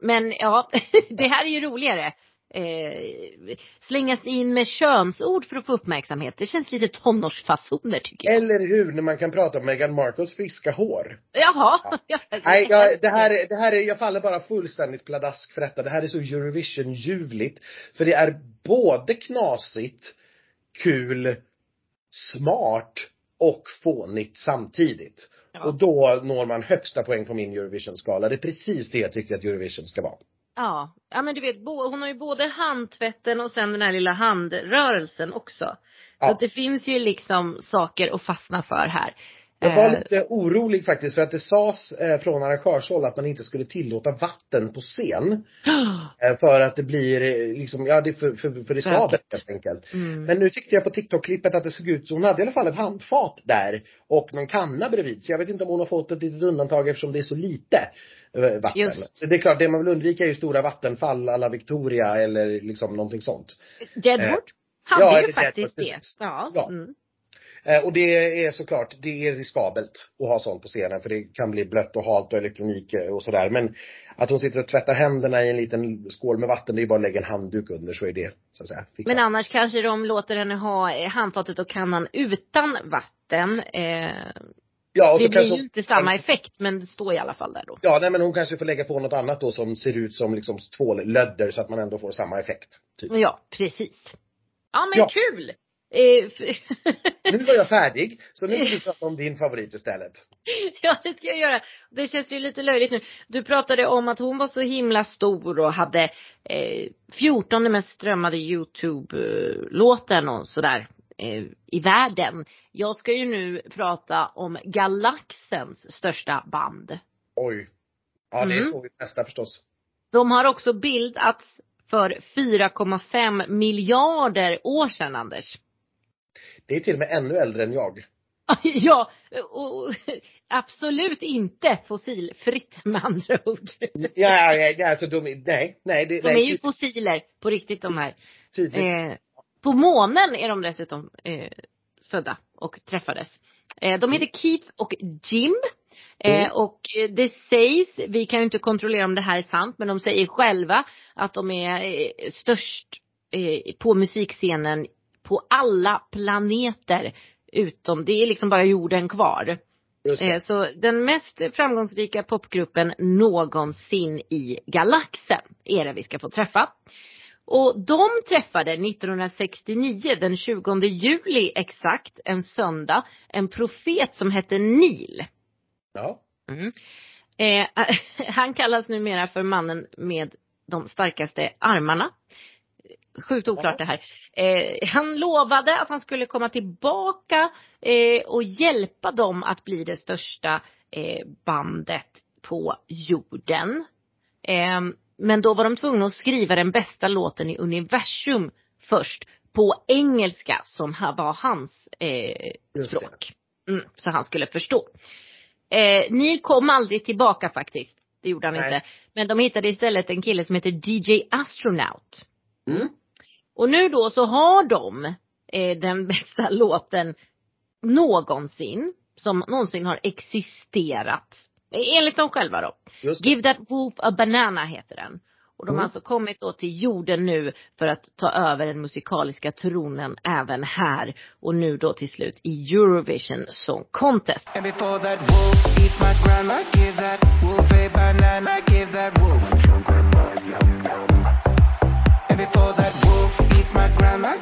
Men ja, det här är ju roligare. Eh, slängas in med könsord för att få uppmärksamhet. Det känns lite tonårsfasoner tycker jag. Eller hur, när man kan prata om Meghan Markles friska hår. Jaha. Ja. Nej, jag, det här, är- det här är, jag faller bara fullständigt pladask för detta. Det här är så Eurovision-ljuvligt. För det är både knasigt, kul, smart och fånigt samtidigt. Ja. Och då når man högsta poäng på min Eurovision-skala. Det är precis det jag tycker att Eurovision ska vara. Ja. ja, men du vet, hon har ju både handtvätten och sen den här lilla handrörelsen också. Så Ja. att det finns ju liksom saker att fastna för här. Jag var Eh, lite orolig faktiskt för att det sades eh, från arrangörshåll att man inte skulle tillåta vatten på scen. Eh, för att det blir liksom, ja det för, för, för riskabelt helt enkelt. Mm. Men nu tyckte jag på TikTok-klippet att det såg ut så hon hade i alla fall ett handfat där och någon kanna bredvid. Så jag vet inte om hon har fått ett litet undantag eftersom det är så lite vatten. Just. Det är klart, det man vill undvika är ju stora vattenfall alla Victoria eller liksom någonting sånt. Jedward ja, hade eller ju Jedward, faktiskt det. Ja. Ja. Mm. Eh, och det är såklart, det är riskabelt att ha sånt på scenen för det kan bli blött och halt och elektronik eh, och sådär. Men att hon sitter och tvättar händerna i en liten skål med vatten, det är bara att lägga en handduk under så är det, så att säga, fixat. Men annars kanske de låter henne ha eh, handfatet och kannan utan vatten. Eh, ja, och det blir ju hon- inte samma effekt men det står i alla fall där då. Ja, nej men hon kanske får lägga på något annat då som ser ut som liksom tvållödder så att man ändå får samma effekt. Typ. Ja, precis. Ja men Ja. kul! Eh, Nu var jag färdig, så nu får du prata om din favorit istället. ja det ska jag göra. Det känns ju lite löjligt nu. Du pratade om att hon var så himla stor och hade eh, 14 mest strömmade Youtube-låten och sådär i världen. Jag ska ju nu prata om galaxens största band. Oj. Ja, det är Mm. så vi nästa förstås. De har också bildats för 4,5 miljarder år sedan Anders. Det är till och med ännu äldre än jag. Ja, och, absolut inte fossilfritt med andra ord. Ja, ja, ja alltså de, nej, nej, det, De nej, är ju fossiler på riktigt de här. tydligt. Eh, på månen är de dessutom eh, födda och träffades. Eh, de heter Keith och Jim. Eh, Mm. och det sägs, vi kan ju inte kontrollera om det här är sant, men de säger själva att de är eh, störst eh, på musikscenen på alla planeter utom, det är liksom bara jorden kvar. Eh, Så den mest framgångsrika popgruppen någonsin i galaxen är det vi ska få träffa. Och de träffade 1969, den 20 juli exakt, en söndag, en profet som hette Neil. Ja. Mm. Eh, han kallas numera för mannen med de starkaste armarna. Sjukt oklart det här. Eh, han lovade att han skulle komma tillbaka eh, och hjälpa dem att bli det största eh, bandet på jorden. Men då var de tvungna att skriva den bästa låten i universum först på engelska som var hans eh, språk. Mm, så han skulle förstå. Eh, Neil kom aldrig tillbaka faktiskt. Det gjorde han Nej. inte. Men de hittade istället en kille som heter DJ Astronaut. Mm. Och nu då så har de eh, den bästa låten någonsin. Som någonsin har existerat. Eh, Enligt dem själva då. Give that wolf a banana heter den. Och de har Mm. alltså kommit då till jorden nu för att ta över den musikaliska tronen även här. Och nu då till slut i Eurovision Song Contest. And before that wolf eats my grandma, give that wolf a banana, give that wolf. And before that wolf eats my grandma,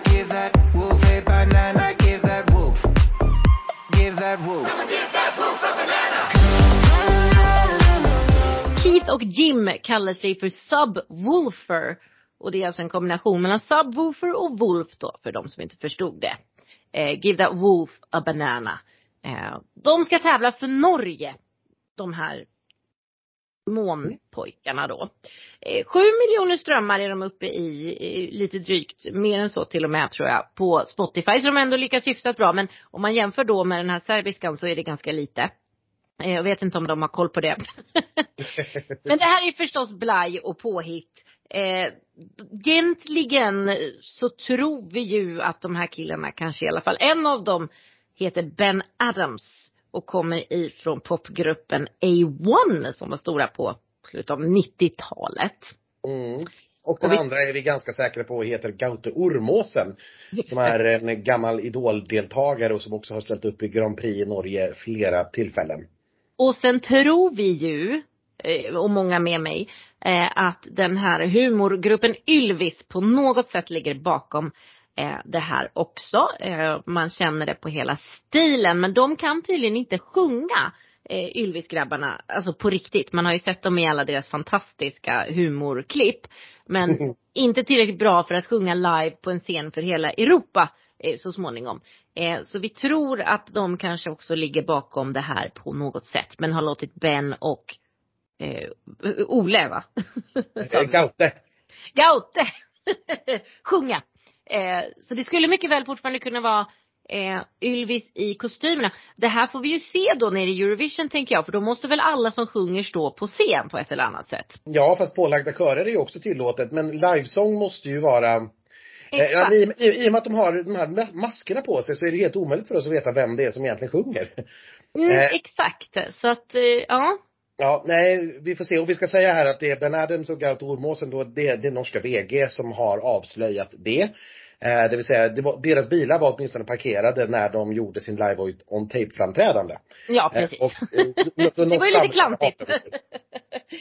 Keith och Jim kallar sig för Subwoofer. Och det är alltså en kombination mellan Subwoofer och Wolf då, för de som inte förstod det. Eh, give that wolf a banana. Eh, de ska tävla för Norge. De här månpojkarna då. Eh, sju miljoner strömmar är de uppe i, eh, lite drygt, mer än så till och med tror jag, på Spotify. Så de har ändå lyckats hyfsat bra. Men om man jämför då med den här serbiskan så är det ganska lite. Eh, Jag vet inte om de har koll på det. Men det här är förstås blaj och påhitt. Eh, egentligen så tror vi ju att de här killarna kanske i alla fall, en av dem heter Ben Adams och kommer ifrån popgruppen A1 som var stora på slutet av 90-talet. Mm. Och den Och vi- andra är vi ganska säkra på heter Gaute Ormåsen. Som är en gammal idoldeltagare och som också har ställt upp i Grand Prix i Norge flera tillfällen. Och sen tror vi ju, eh, och många med mig, eh, att den här humorgruppen Ylvis på något sätt ligger bakom eh, det här också. Man känner det på hela stilen. Men de kan tydligen inte sjunga Ylvis-grabbarna, alltså på riktigt. Man har ju sett dem i alla deras fantastiska humorklipp. Men inte tillräckligt bra för att sjunga live på en scen för hela Europa så småningom. Eh, Så vi tror att de kanske också ligger bakom det här på något sätt. Men har låtit Ben och eh, Ole va? Eh, Gaute. Gaute sjunga. Eh, så det skulle mycket väl fortfarande kunna vara eh, Ylvis i kostymerna. Det här får vi ju se då nere i Eurovision tänker jag. För då måste väl alla som sjunger stå på scen på ett eller annat sätt. Ja fast pålagda körer är ju också tillåtet men livesång måste ju vara eh, Exakt. i, i, I och med att de har de här ma- maskerna på sig så är det helt omöjligt för oss att veta vem det är som egentligen sjunger. Mm, eh. exakt. Så att, eh, ja. Ja, nej, vi får se. Och vi ska säga här att det är Ben Adams och Gaute Ormåsen då, det är det norska VG som har avslöjat det. Eh, det vill säga, det var, deras bilar var åtminstone parkerade när de gjorde sin live on tape-framträdande. Ja, Eh, precis. och, eh, då- då det var ju lite klantigt.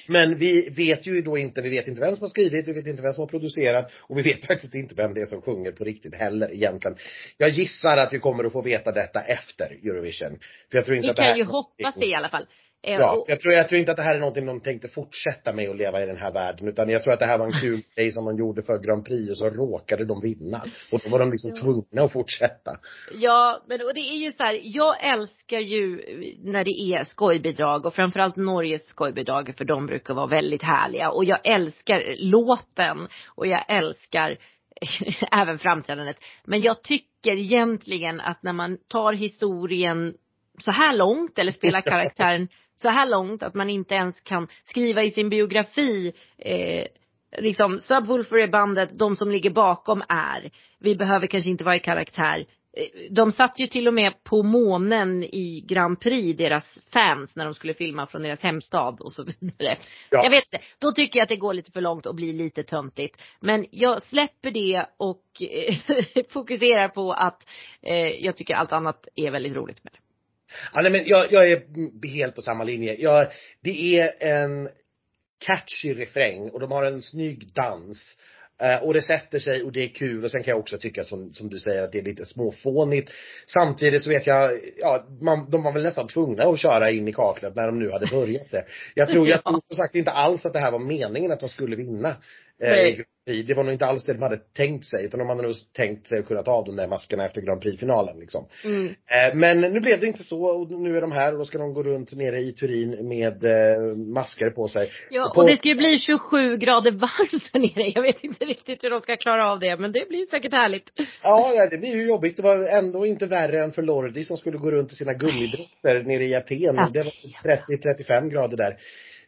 Men vi vet ju då inte, vi vet inte vem som har skrivit, vi vet inte vem som har producerat och vi vet faktiskt inte vem det är som sjunger på riktigt heller egentligen. Jag gissar att vi kommer att få veta detta efter Eurovision. För jag tror inte Vi att det här kan ju hoppas det i alla fall. Eh, Ja, jag tror, jag tror inte att det här är någonting de tänkte fortsätta med att leva i den här världen. Utan jag tror att det här var en kul grej som de gjorde för Grand Prix och så råkade de vinna. Och då var de liksom tvungna att fortsätta. Ja, men och det är ju så här, jag älskar ju när det är skojbidrag och framförallt Norges skojbidrag för de brukar vara väldigt härliga och jag älskar låten och jag älskar även framträdandet. Men jag tycker egentligen att när man tar historien så här långt eller spelar karaktären så här långt att man inte ens kan skriva i sin biografi eh, liksom Subwoolfer är bandet, de som ligger bakom är. Vi behöver kanske inte vara i karaktär. Eh, De satt ju till och med på månen i Grand Prix, deras fans, när de skulle filma från deras hemstad och så vidare. Ja. Jag vet inte, då tycker jag att det går lite för långt och blir lite töntigt. Men jag släpper det och eh, fokuserar på att eh, jag tycker allt annat är väldigt roligt med det. Ja, nej, men jag, jag är helt på samma linje. Jag, det är en catchy refräng och de har en snygg dans. Eh, och det sätter sig och det är kul och sen kan jag också tycka som, som du säger att det är lite småfånigt. Samtidigt så vet jag, ja, man, de var väl nästan tvungna att köra in i kaklet när de nu hade börjat det. Jag tror, jag tror som sagt inte alls att det här var meningen att de skulle vinna. Eh, Nej. i Grand Prix. Det var nog inte alls det de hade tänkt sig utan de hade nog tänkt sig att kunna ta av de där maskerna efter Grand Prix-finalen liksom. Mm. Eh, Men nu blev det inte så och nu är de här och då ska de gå runt nere i Turin med eh, masker på sig. Ja, på- och det ska ju bli 27 grader varmt där nere. Jag vet inte riktigt hur de ska klara av det, men det blir säkert härligt. Ja, det blir ju jobbigt. Det var ändå inte värre än för Lordi som skulle gå runt i sina gummidräkter nere i Aten. Det var 30-35 grader där.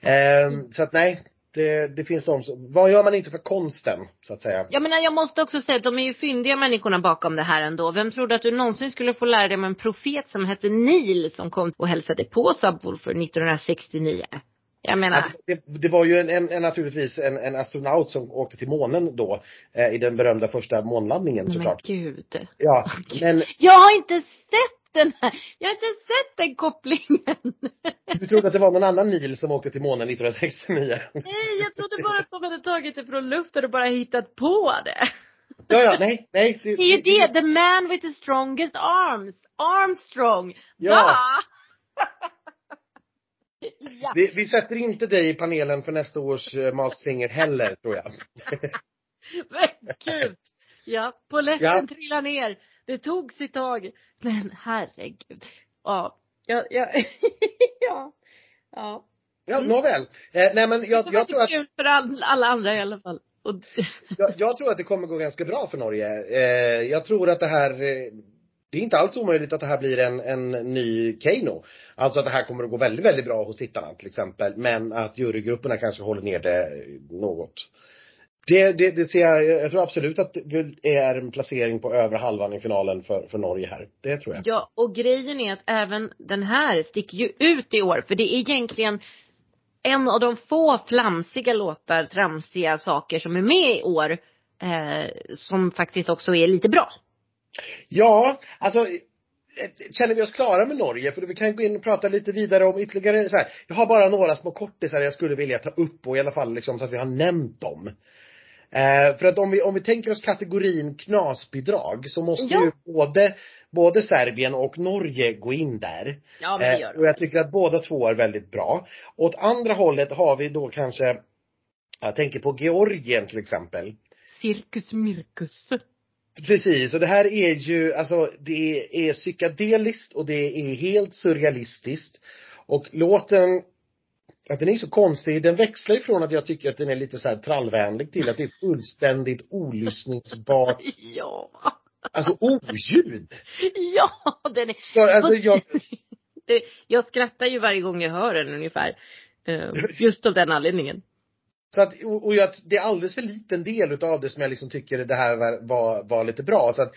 Ehm, så att nej, det, det finns de som, vad gör man inte för konsten, så att säga? Jag menar, jag måste också säga att de är ju fyndiga människorna bakom det här ändå. Vem trodde att du någonsin skulle få lära dig om en profet som hette Neil som kom och hälsade på Subwoolfer 1969? Jag menar, Det, det var ju en, en, en naturligtvis en, en astronaut som åkte till månen då, eh, i den berömda första månlandningen men såklart. gud. Ja, men Jag har inte sett den här, jag har inte sett den kopplingen. du trodde att det var någon annan Neil som åkte till månen 1969? Nej, jag trodde bara att de hade tagit det från luften och bara hittat på det. Ja, ja, nej, nej. Det är ju det, the man with the strongest arms. Armstrong. Ja. Va? ja. Vi, vi sätter inte dig i panelen för nästa års eh, Masked Singer heller, tror jag. Men gud. Ja, polletten Ja. trillade ner. Det tog sitt tag. Men herregud. Ja. Ja, ja. ja. Ja. Ja, nåväl. Eh, nej men jag, det jag, tror att, kul för all, alla andra i alla fall. Och, jag, jag tror att det kommer gå ganska bra för Norge. Eh, jag tror att det här, eh, det är inte alls omöjligt att det här blir en, en ny Keino. Alltså att det här kommer att gå väldigt, väldigt bra hos tittarna till exempel. Men att jurygrupperna kanske håller ner det något. Det, det, det ser jag, jag tror absolut att det är en placering på övre halvan i finalen för, för Norge här. Det tror jag. Ja, och grejen är att även den här sticker ju ut i år. För det är egentligen en av de få flamsiga låtar, tramsiga saker som är med i år. Eh, som faktiskt också är lite bra. Ja, alltså eh, Känner vi oss klara med Norge? För vi kan gå in och prata lite vidare om ytterligare så här. Jag har bara några små kortisar jag skulle vilja ta upp och i alla fall liksom så att vi har nämnt dem. Eh, för att om vi, om vi tänker oss kategorin knasbidrag så måste Ja. ju både, både Serbien och Norge gå in där. Ja, men det Eh, gör och jag tycker att båda två är väldigt bra. Åt andra hållet har vi då kanske, jag tänker på Georgien till exempel. Cirkus Mirkus. Precis, och det här är ju, alltså det är psykedeliskt och det är helt surrealistiskt. Och låten, att den är så konstig, den växlar ifrån att jag tycker att den är lite så här trallvänlig till att det är fullständigt olyssningsbart, Ja. alltså oljud. Ja, den är. Så, alltså jag, det, jag skrattar ju varje gång jag hör den ungefär. Eh, just av den anledningen. så att, och och jag, det är alldeles för liten del utav det som jag liksom tycker det här var, var, var lite bra. Så att,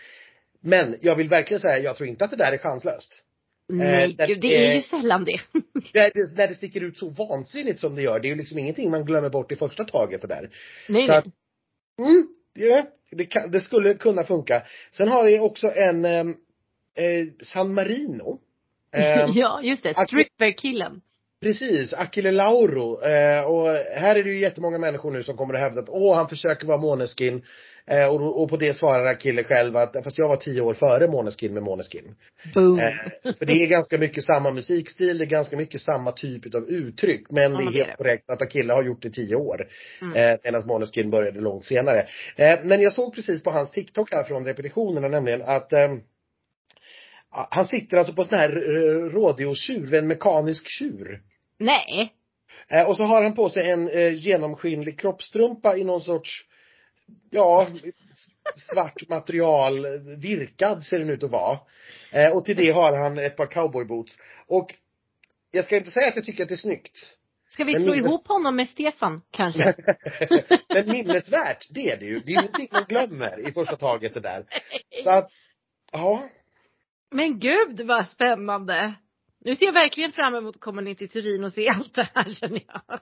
men jag vill verkligen säga, jag tror inte att det där är chanslöst. Nej, det gud, det är ju sällan det. Där det, där det sticker ut så vansinnigt som det gör. Det är ju liksom ingenting man glömmer bort i första taget det där. Nej, Så nej. att, mm, ja, det, kan, det skulle kunna funka. Sen har vi också en ehm, eh, San Marino. Ehm, ja, just det. Stripper-killen. Precis, Achille Lauro. Eh, och här är det ju jättemånga människor nu som kommer att hävda att åh, han försöker vara Måneskin. Eh, och, och på det svarar Achille själv att fast jag var tio år före Måneskin med Måneskin. Boom. Eh, för det är ganska mycket samma musikstil, det är ganska mycket samma typ av uttryck. Men Ja, det är helt det. korrekt att Akilla har gjort det tio år. Mm. Eh, Medan Måneskin började långt senare. Eh, men jag såg precis på hans TikTok här från repetitionerna nämligen att eh, han sitter alltså på sån här eh, radiotjur, en mekanisk tjur. Nej. Eh, och så har han på sig en eh, genomskinlig kroppstrumpa i någon sorts, ja, svart material, virkad ser den ut att vara. Eh, och till det har han ett par cowboyboots. Och jag ska inte säga att jag tycker att det är snyggt. Ska vi Men slå minnes- ihop honom med Stefan, kanske? Men minnesvärt, det är det ju. Det är ingenting man glömmer i första taget det där. Så att, ja. Men gud vad spännande. Nu ser jag verkligen fram emot att komma ner till Turin och se allt det här känner jag.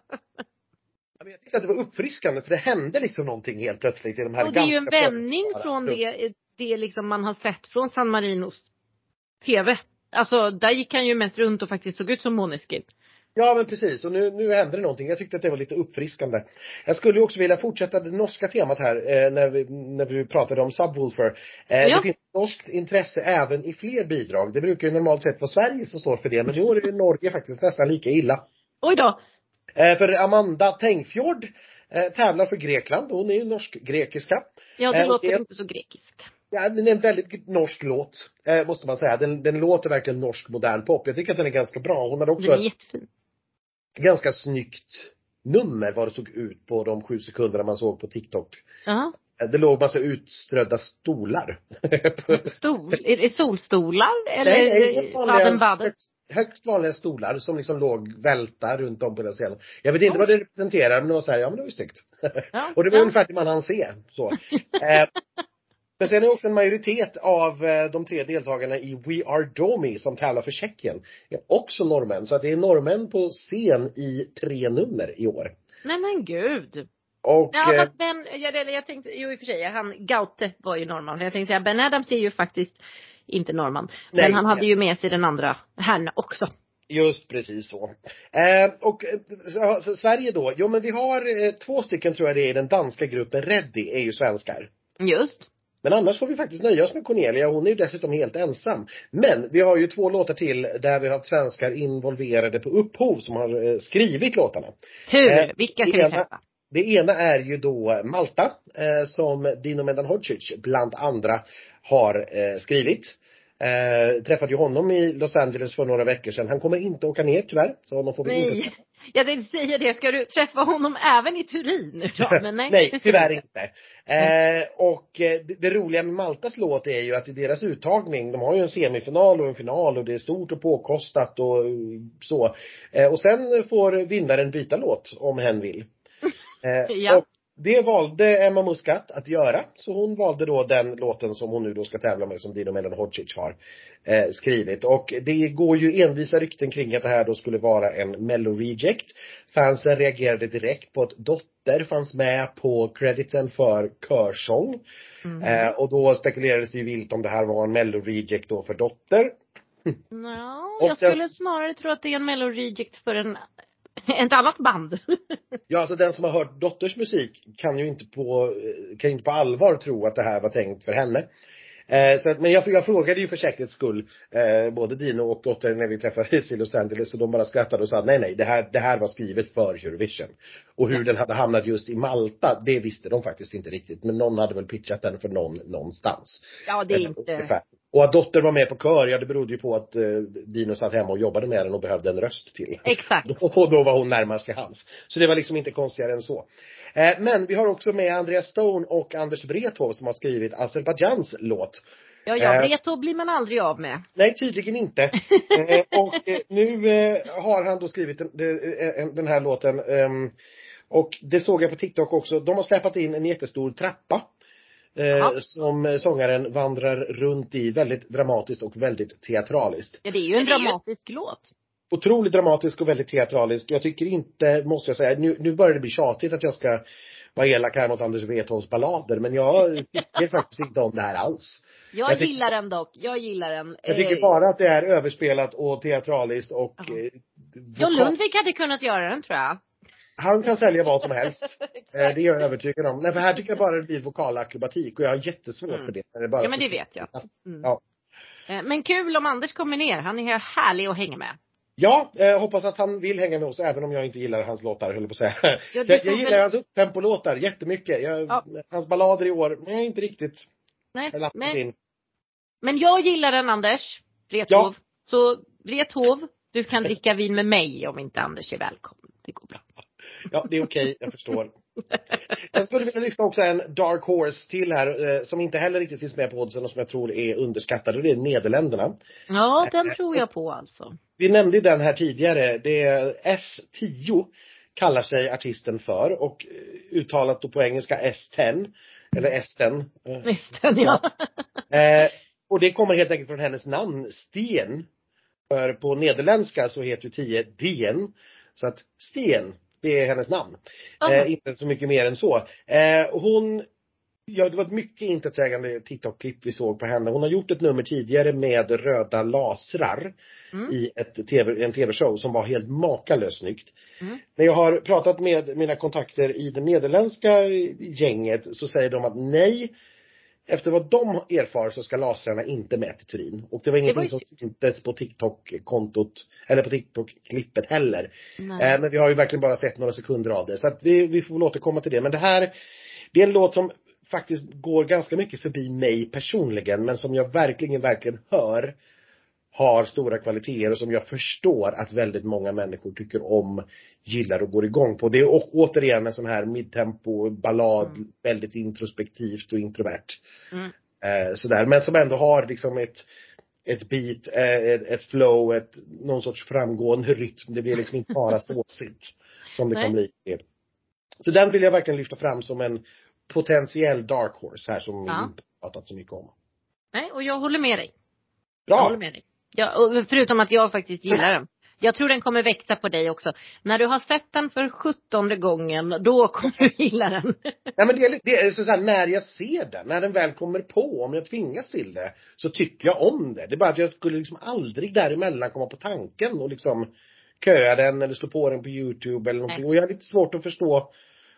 Jag tyckte att det var uppfriskande för det hände liksom någonting helt plötsligt i de här Och det är ju en vändning från det, det liksom man har sett från San Marinos TV. Alltså där gick han ju mest runt och faktiskt såg ut som Måneskin. Ja men precis och nu, nu händer det någonting. Jag tyckte att det var lite uppfriskande. Jag skulle också vilja fortsätta det norska temat här eh, när, vi, när vi pratade om Subwoolfer. Eh, Ja. Det finns norskt intresse även i fler bidrag. Det brukar ju normalt sett vara Sverige som står för det men i år är det Norge faktiskt nästan lika illa. Oj då. Eh, för Amanda Tengfjord eh, tävlar för Grekland. Hon är ju norsk-grekiska. Ja, det Eh, låter det- inte så grekiskt. Ja, men det är en väldigt norsk låt, eh, måste man säga. Den, den låter verkligen norsk modern pop. Jag tycker att den är ganska bra. Hon hade också Den är jättefin. Ganska snyggt nummer vad det såg ut på de sju sekunderna man såg på TikTok. Ja. Det låg massa utströdda stolar. Stol. Är det solstolar? Eller Nej, Baden-Baden? högst, vanliga stolar som liksom låg välta runt om på den scenen. Jag vet inte Oj. vad det representerar men det var så här, ja men det var ju snyggt. Ja, Och det var ja. ungefär det man hann se. Så. eh, men sen är också en majoritet av eh, de tre deltagarna i We Are Domi som tävlar för Tjeckien. är också norrmän. Så att det är norrmän på scen i tre nummer i år. Nej men gud. Och Ja eh, fast Ben, jag, jag tänkte, jo i och för sig, han Gaute var ju norrman. Jag tänkte säga Ben Adams är ju faktiskt inte norrman. Nej. Men han hade ju med sig den andra herrn också. Just precis så. Eh, och eh, så, så Sverige då, jo men vi har eh, två stycken tror jag det är i den danska gruppen Reddy är ju svenskar. Just. Men annars får vi faktiskt nöja oss med Cornelia, hon är ju dessutom helt ensam. Men vi har ju två låtar till där vi har svenskar involverade på upphov som har eh, skrivit låtarna. Tur. Eh, Vilka ska vi träffa? Det ena är ju då Malta, eh, som Dino Mendan-Hodzic bland andra har eh, skrivit. Eh, träffade ju honom i Los Angeles för några veckor sedan. Han kommer inte åka ner tyvärr, så honom får vi inte Nej. Jag tänkte säga det, ska du träffa honom även i Turin nu då? Men nej. Nej, tyvärr inte. Eh, och eh, det, det roliga med Maltas låt är ju att i deras uttagning, de har ju en semifinal och en final och det är stort och påkostat och eh, så. Eh, och sen får vinnaren byta låt om hen vill. Eh, Ja. Och det valde Emma Muscat att göra. Så hon valde då den låten som hon nu då ska tävla med som Dino Medan Hodzic har eh, skrivit. Och det går ju envisa rykten kring att det här då skulle vara en mello reject. Fansen reagerade direkt på att Dotter fanns med på crediten för körsång. Mm. Eh, och då spekulerades det ju vilt om det här var en mello reject då för Dotter. Och jag skulle snarare tro att det är en mello reject för en, ett annat band. Ja, alltså den som har hört Dotters musik kan ju inte på, eh, kan inte på allvar tro att det här var tänkt för henne. Eh, så att, men jag, jag frågade ju för säkerhets skull eh, både Dino och Dotter när vi träffades i Los Angeles och de bara skrattade och sa nej nej det här, det här var skrivet för Eurovision. Och hur den hade hamnat just i Malta, det visste de faktiskt inte riktigt. Men någon hade väl pitchat den för någon någonstans. Ja, det är inte. ungefär. Och att Dotter var med på kör, ja det berodde ju på att eh, Dino satt hemma och jobbade med den och behövde en röst till. Exakt. Och då var hon närmast till hans. Så det var liksom inte konstigare än så. Eh, men vi har också med Andreas Stone och Anders Wrethov som har skrivit Azerbajdzjans låt. Ja, ja, Eh. Breto blir man aldrig av med. Nej, tydligen inte. eh, och eh, nu eh, har han då skrivit den, den, den här låten. ehm, och det såg jag på TikTok också. De har släpat in en jättestor trappa. Eh, som sångaren vandrar runt i väldigt dramatiskt och väldigt teatraliskt. Ja, det är ju en är ju- dramatisk låt. otroligt dramatisk och väldigt teatralisk. Jag tycker inte, måste jag säga, nu, nu börjar det bli tjatigt att jag ska vara elak här mot Anders Wrethovs ballader, men jag tycker faktiskt inte om det här alls. Jag, Jag tycker- gillar den dock. Jag gillar den. Jag tycker Eh, bara att det är överspelat och teatraliskt och Jaha. eh, John vokal- Lundvik hade kunnat göra den tror jag. Han kan sälja vad som helst. Eh. Det är jag övertygad om. Nej, för här tycker jag bara det blir vokalakrobatik och jag har jättesvårt Mm. för det. När det bara Ja men det vet jag. Mm. Ja. Eh, Men kul om Anders kommer ner. Han är härlig att hänga med. Ja, eh, hoppas att han vill hänga med oss även om jag inte gillar hans låtar, höll på att säga. Ja, jag, jag får gillar väl- hans upptempo-låtar jättemycket. Jag, Ja. Hans ballader i år, nej inte riktigt. Nej, men, in. men jag gillar den Anders. Wrethov. Så Wrethov, du kan dricka vin med mig om inte Anders är välkommen. Det går bra. Ja, det är okej, jag förstår. Jag skulle vilja lyfta också en Dark Horse till här, eh, som inte heller riktigt finns med på oddsen och som jag tror är underskattad, och det är Nederländerna. Ja, den tror jag på alltså. Vi nämnde den här tidigare, det är S10 kallar sig artisten för och eh, uttalat då på engelska S10, eller S10. eh, Visst, ja. Eh, och det kommer helt enkelt från hennes namn, Sten. För på nederländska så heter ju 10 DN. Så att Sten, det är hennes namn. Eh, inte så mycket mer än så. Eh, hon Ja, det var ett mycket intetsägande TikTok-klipp vi såg på henne. Hon har gjort ett nummer tidigare med röda lasrar Mm. i ett TV, en tv-show som var helt makalöst snyggt. Mm. När jag har pratat med mina kontakter i det nederländska gänget så säger de att nej, efter vad de erfar så ska lasrarna inte med till Turin. Och det var ingenting var ju- som syntes på TikTok-kontot, eller på TikTok-klippet heller. Nej. Eh, men vi har ju verkligen bara sett några sekunder av det. Så att vi, vi får väl återkomma till det. Men det här, det är en låt som faktiskt går ganska mycket förbi mig personligen, men som jag verkligen, verkligen hör har stora kvaliteter och som jag förstår att väldigt många människor tycker om, gillar och går igång på. Det är återigen en sån här midtempo ballad, Mm. väldigt introspektivt och introvert. Mm. Eh, sådär, men som ändå har liksom ett ett beat, eh, ett, ett flow, ett, någon sorts framgående rytm. Det blir liksom inte bara såsigt som det kan bli. Så den vill jag verkligen lyfta fram som en potentiell dark horse här som Ja. vi inte pratat så mycket om. Nej, och jag håller med dig. Jag håller Bra! med dig. Ja, förutom att jag faktiskt gillar den. Jag tror den kommer växa på dig också. När du har sett den för sjuttonde gången, då kommer du gilla den. Nej men det är, det är så så här, när jag ser den, när den väl kommer på, om jag tvingas till det, så tycker jag om det. Det är bara att jag skulle liksom aldrig däremellan komma på tanken och liksom köa den eller slå på den på youtube eller någonting. Nej. Och jag har lite svårt att förstå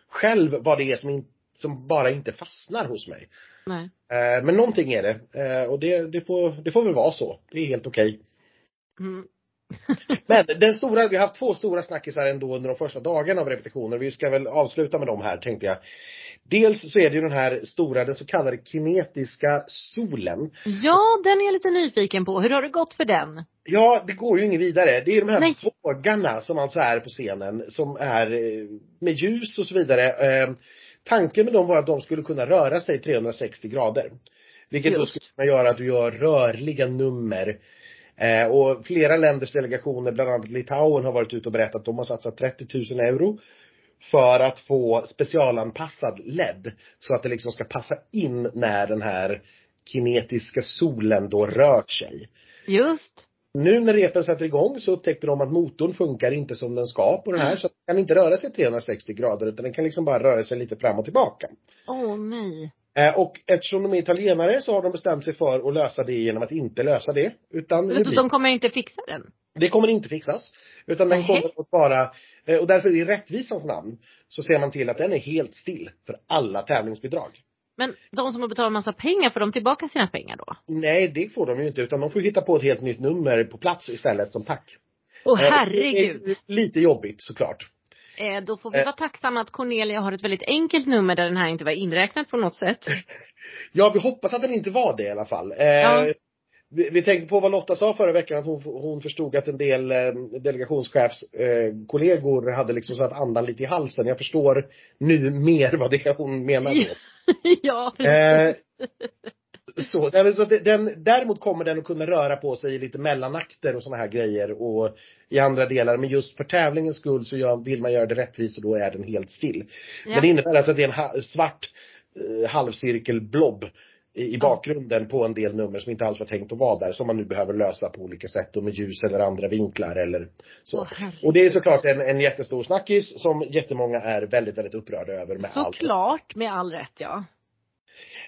själv vad det är som, in, som bara inte fastnar hos mig. Nej. Eh, men någonting är det. Eh, och det, det, får, det får väl vara så. Det är helt okej. Mm. Men den stora, vi har haft två stora snackisar ändå under de första dagarna av repetitioner. Vi ska väl avsluta med dem här tänkte jag. Dels så är det ju den här stora, den så kallade kinetiska solen. Ja, den är jag lite nyfiken på. Hur har det gått för den? Ja, det går ju inget vidare. Det är de här Nej. vågarna som alltså är på scenen, som är eh, med ljus och så vidare. Tanken med dem var att de skulle kunna röra sig 360 grader. Vilket då Just. skulle kunna göra att du gör rörliga nummer. Eh, och flera länders delegationer, bland annat Litauen, har varit ute och berättat att de har satsat 30 000 euro för att få specialanpassad LED. Så att det liksom ska passa in när den här kinetiska solen då rör sig. Just. Nu när repen sätter igång så upptäckte de att motorn funkar inte som den ska på den här. Så den kan inte röra sig 360 grader utan den kan liksom bara röra sig lite fram och tillbaka. Åh nej. Eh, och eftersom de är italienare så har de bestämt sig för att lösa det genom att inte lösa det. Utan det, blir, De kommer inte fixa den? det kommer inte fixas. Utan den kommer att vara, eh, och därför i rättvisans namn så ser man till att den är helt still för alla tävlingsbidrag. Men de som har betalat massa pengar, får de tillbaka sina pengar då? Nej, det får de ju inte utan de får hitta på ett helt nytt nummer på plats istället som tack. Åh Eh, herregud. Det är lite jobbigt såklart. Eh, då får vi Eh. vara tacksamma att Cornelia har ett väldigt enkelt nummer där den här inte var inräknad på något sätt. Ja, vi hoppas att den inte var det i alla fall. Eh, Ja. vi, vi tänkte på vad Lotta sa förra veckan, att hon, hon förstod att en del eh, delegationschefs eh, hade liksom satt andan lite i halsen. Jag förstår nu mer vad det är hon menar ja, Eh, så, så den, däremot kommer den att kunna röra på sig i lite mellanakter och såna här grejer och i andra delar. Men just för tävlingens skull så gör, vill man göra det rättvist och då är den helt still. Ja. Men det innebär alltså att det är en svart eh, halvcirkelblob i, i bakgrunden på en del nummer som inte alls var tänkt att vara där. Som man nu behöver lösa på olika sätt och med ljus eller andra vinklar eller så. Herregud. och det är såklart en, en jättestor snackis som jättemånga är väldigt, väldigt upprörda över med allt. Såklart, med all rätt ja.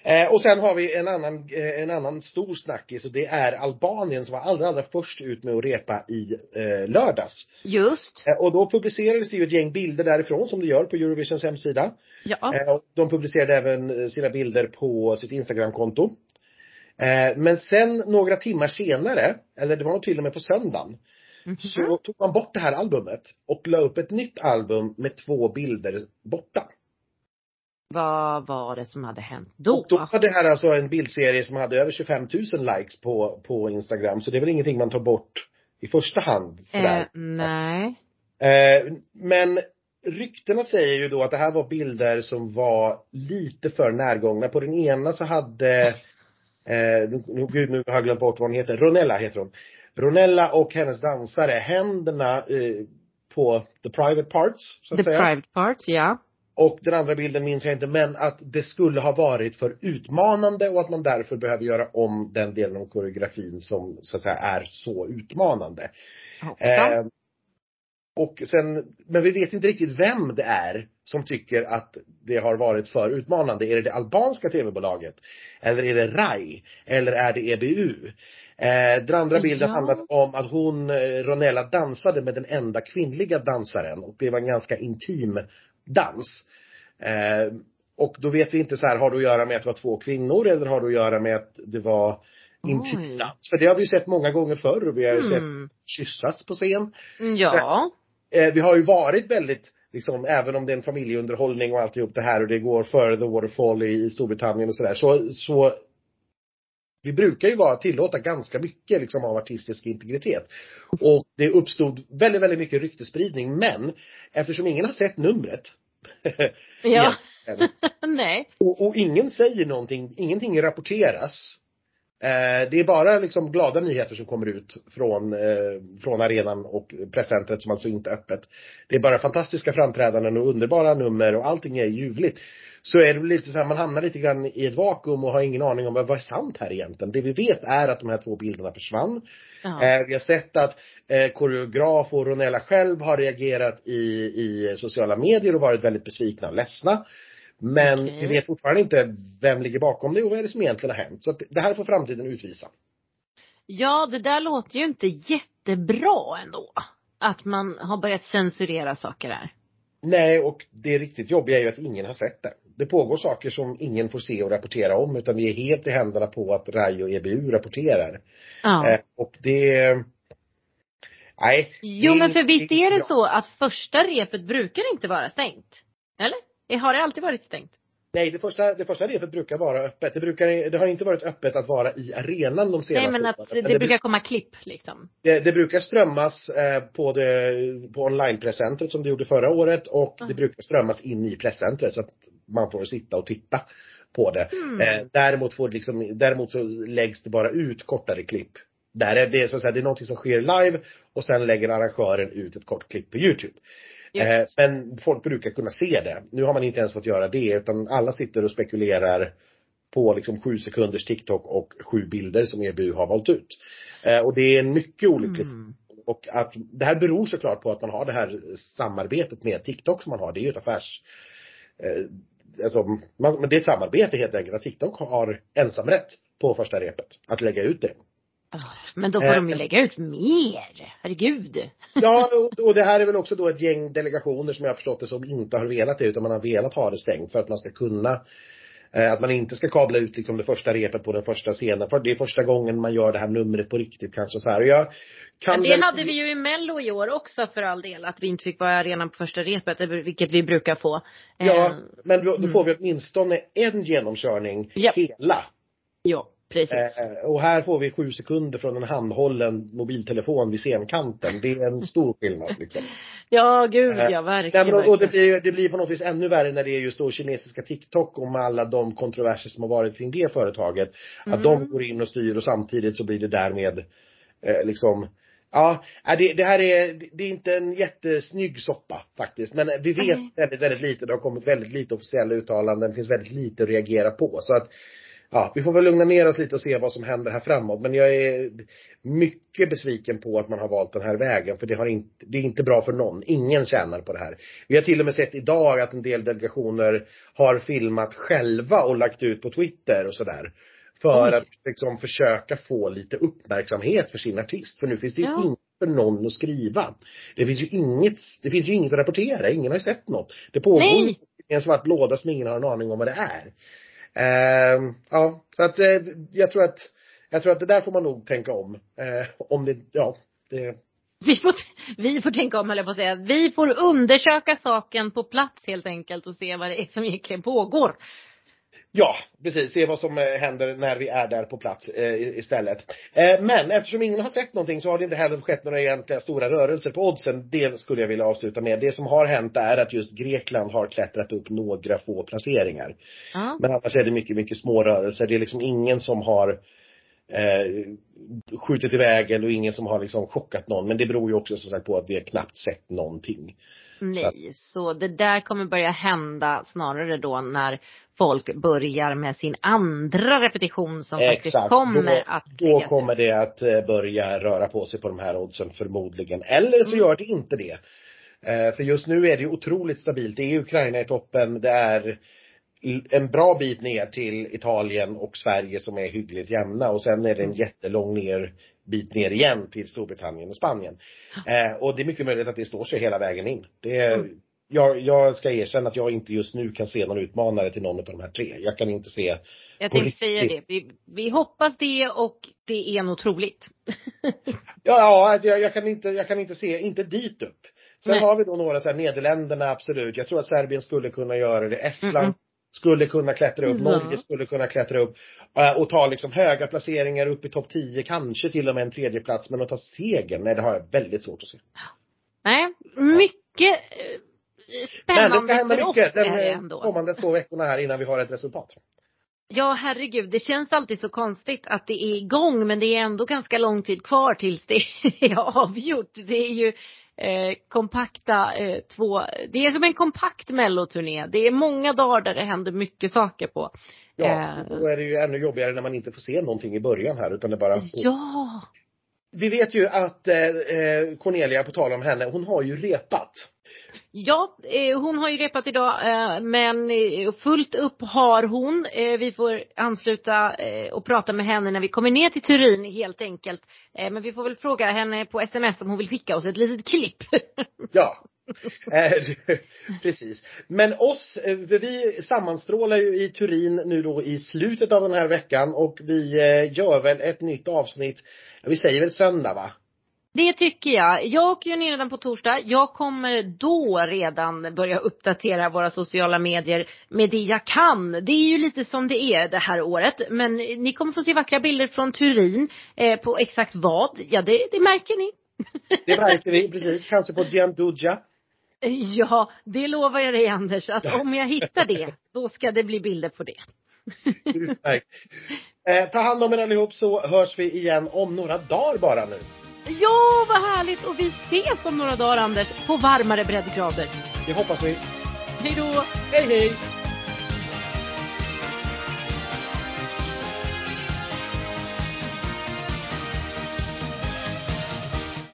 Eh, och sen har vi en annan, eh, en annan stor snackis och det är Albanien som var allra, allra först ut med att repa i eh, lördags. Just. Eh, och då publicerades det ju ett gäng bilder därifrån som det gör på Eurovisions hemsida. Ja. Eh, och de publicerade även eh, sina bilder på sitt Instagramkonto. Men sen några timmar senare, eller det var nog till och med på söndagen, Mhm. så tog man bort det här albumet och la upp ett nytt album med två bilder borta. Vad var det som hade hänt då? Och då var det här alltså en bildserie som hade över 25 000 likes på, på Instagram. Så det är väl ingenting man tar bort i första hand. Sådär. eh, nej. Eh, men ryktena säger ju då att det här var bilder som var lite för närgångna. På den ena så hade, eh, nu, gud, nu har jag glömt bort vad hon heter, Ronella heter hon. Ronella och hennes dansare, händerna eh, på the private parts, så att The säga. private parts, ja. Och den andra bilden minns jag inte, men att det skulle ha varit för utmanande och att man därför behöver göra om den delen av koreografin som så att säga är så utmanande. Eh, och sen, men vi vet inte riktigt vem det är som tycker att det har varit för utmanande. Är det det albanska tv-bolaget? Eller är det RAI? Eller är det EBU? Eh, den andra bilden Ja. handlade om att hon, eh, Ronella, dansade med den enda kvinnliga dansaren och det var en ganska intim dans. Eh, och då vet vi inte så här, har det att göra med att det var två kvinnor eller har det att göra med att det var intim dans? För det har vi ju sett många gånger förr och vi har ju sett Mm. kyssas på scen. Ja. Eh, vi har ju varit väldigt, liksom, även om det är en familjeunderhållning och alltihop det här och det går före The Waterfall i, i Storbritannien och sådär, så, så vi brukar ju vara tillåta ganska mycket liksom av artistisk integritet. Och det uppstod väldigt, väldigt mycket ryktespridning men eftersom ingen har sett numret Ja. Nej. och, och ingen säger någonting, ingenting rapporteras. Eh, det är bara liksom glada nyheter som kommer ut från, eh, från arenan och presscentret som alltså inte är öppet. Det är bara fantastiska framträdanden och underbara nummer och allting är ljuvligt. Så är det lite så här, man hamnar lite grann i ett vakuum och har ingen aning om vad vad är sant här egentligen. Det vi vet är att de här två bilderna försvann. Eh, vi har sett att eh, koreograf och Ronella själv har reagerat i, i sociala medier och varit väldigt besvikna och ledsna. Men Okej. vi vet fortfarande inte vem ligger bakom det och vad är det som egentligen har hänt. Så att det här får framtiden utvisa. Ja, det där låter ju inte jättebra ändå. Att man har börjat censurera saker där. Nej, och det riktigt jobbiga är ju att ingen har sett det. Det pågår saker som ingen får se och rapportera om utan vi är helt i händerna på att RAI och EBU rapporterar. Ja. Eh, och det... Nej. Jo det men för visst är det bra. så att första repet brukar inte vara stängt? Eller? Har det alltid varit stängt? Nej, det första, det första repet brukar vara öppet. Det, brukar, det har inte varit öppet att vara i arenan de senaste Nej men att åren. det, Men brukar komma klipp liksom. det, det brukar strömmas eh, på, det, på online-presscentret som det gjorde förra året och Mm. det brukar strömmas in i presscentret så att man får sitta och titta på det. Mm. Eh, däremot, får liksom, däremot så läggs det bara ut kortare klipp. Där är det, så att säga, det är något som sker live och sen lägger arrangören ut ett kort klipp på Youtube. Eh, men folk brukar kunna se det. Nu har man inte ens fått göra det utan alla sitter och spekulerar på liksom sju sekunders TikTok och sju bilder som EBU har valt ut. Eh, och det är en mycket olycklig Mm. och att det här beror såklart på att man har det här samarbetet med TikTok som man har. Det är ju ett affärs eh, alltså, man, men det är ett samarbete helt enkelt. Att TikTok har ensamrätt på första repet. Att lägga ut det. Men då får Eh, de ju lägga ut mer. Herregud. Ja, och, och det här är väl också då ett gäng delegationer som jag har förstått det som inte har velat det utan man har velat ha det stängt för att man ska kunna eh, att man inte ska kabla ut liksom det första repet på den första scenen. För det är första gången man gör det här numret på riktigt kanske så här. Och jag kan Men det väl- hade vi ju i mello i år också för all del. Att vi inte fick vara i arenan på första repet. vilket vi brukar få. Ja, Eh, men då, då mm. får vi åtminstone en genomkörning Ja. hela. Ja, precis. Eh, och här får vi sju sekunder från en handhållen mobiltelefon vid scenkanten. Det är en stor skillnad liksom. Ja, gud Eh, ja, Nej, verkligen. men, och, och det, blir, det blir på något vis ännu värre när det är just då kinesiska TikTok och med alla de kontroverser som har varit kring det företaget. Att de Mm. går in och styr och samtidigt så blir det därmed eh, liksom Ja, nej, det, det här är, det- är inte en jättesnygg soppa faktiskt. Men vi vet Nej. väldigt, väldigt lite. Det har kommit väldigt lite officiella uttalanden. Det finns väldigt lite att reagera på. Så att, ja, vi får väl lugna ner oss lite och se vad som händer här framåt. Men jag är mycket besviken på att man har valt den här vägen. För det, har inte, det är inte bra för någon. Ingen tjänar på det här. Vi har till och med sett idag att en del delegationer har filmat själva och lagt ut på Twitter och sådär. För Oj. att liksom försöka få lite uppmärksamhet för sin artist. För nu finns det ju Ja. inget för någon att skriva. Det finns ju inget, det finns ju inget att rapportera. Ingen har ju sett något. Det pågår Nej. en svart låda som ingen har en aning om vad det är. Eh, ja, så att eh, jag tror att, jag tror att det där får man nog tänka om. Eh, om det, ja, det, Vi får, vi får tänka om höll jag på att säga. Vi får undersöka saken på plats helt enkelt och se vad det är som egentligen pågår. Ja, precis. Se vad som eh, händer när vi är där på plats eh, istället. Eh, men eftersom ingen har sett någonting så har det inte heller skett några egentliga stora rörelser på oddsen. Det skulle jag vilja avsluta med. Det som har hänt är att just Grekland har klättrat upp några få placeringar. Ja. Men annars är det mycket, mycket små rörelser. Det är liksom ingen som har eh, skjutit iväg eller ingen som har liksom chockat någon. Men det beror ju också som sagt på att vi har knappt sett någonting. Nej, så det där kommer börja hända snarare då när folk börjar med sin andra repetition som faktiskt kommer då, att då kommer det att eh, börja röra på sig på de här oddsen förmodligen. Eller så Mm. gör det inte det. Eh, för just nu är det otroligt stabilt. Det är Ukraina i toppen, det är en bra bit ner till Italien och Sverige som är hyggligt jämna och sen är det en jättelång ner, bit ner igen till Storbritannien och Spanien. Eh, och det är mycket möjligt att det står sig hela vägen in. Det Mm. jag, jag ska erkänna att jag inte just nu kan se någon utmanare till någon av de här tre. Jag kan inte se Jag tänkte säga det. Vi, vi hoppas det och det är nog troligt. Ja, ja alltså jag, jag, kan inte, jag kan inte se, inte dit upp. Sen Nej. har vi då några så här, Nederländerna absolut. Jag tror att Serbien skulle kunna göra det. Estland Mm-mm. Skulle kunna klättra upp. Ja. Norge skulle kunna klättra upp. eh, och ta liksom höga placeringar upp i topp 10, kanske till och med en tredje plats Men att ta segern, nej det har jag väldigt svårt att se. Nej, mycket eh, Men det ska spännande hända för oss mycket är de det ändå. kommande två veckorna här innan vi har ett resultat. Ja, herregud. Det känns alltid så konstigt att det är igång men det är ändå ganska lång tid kvar tills det är avgjort. Det är ju eh, kompakta eh, två, det är som en kompakt melloturné. Det är många dagar där det händer mycket saker på. Ja, Eh. då är det ju ännu jobbigare när man inte får se någonting i början här utan det bara Ja! Vi vet ju att eh, eh, Cornelia, på tal om henne, hon har ju repat. Ja, eh, hon har ju repat idag eh, men eh, fullt upp har hon. Vi får ansluta och prata med henne när vi kommer ner till Turin helt enkelt. Men vi får väl fråga henne på sms om hon vill skicka oss ett litet klipp. Ja. Precis. Men oss, för vi sammanstrålar ju i Turin nu då i slutet av den här veckan och vi gör väl ett nytt avsnitt, ja, vi säger väl söndag va? Det tycker jag. Jag åker ju ner redan på torsdag. Jag kommer då redan börja uppdatera våra sociala medier med det jag kan. Det är ju lite som det är det här året. Men ni kommer få se vackra bilder från Turin. Eh, på exakt vad? Ja, det, det märker ni. Det märker vi precis, kanske på Gianduja. Ja, det lovar jag dig Anders. Att om jag hittar det, då ska det bli bilder på det. Utmärkt. Eh, ta hand om er allihop så hörs vi igen om några dagar bara nu. Ja, vad härligt! Och vi ses om några dagar Anders, på varmare breddgrader. Det hoppas vi. Hej då! Hej hej!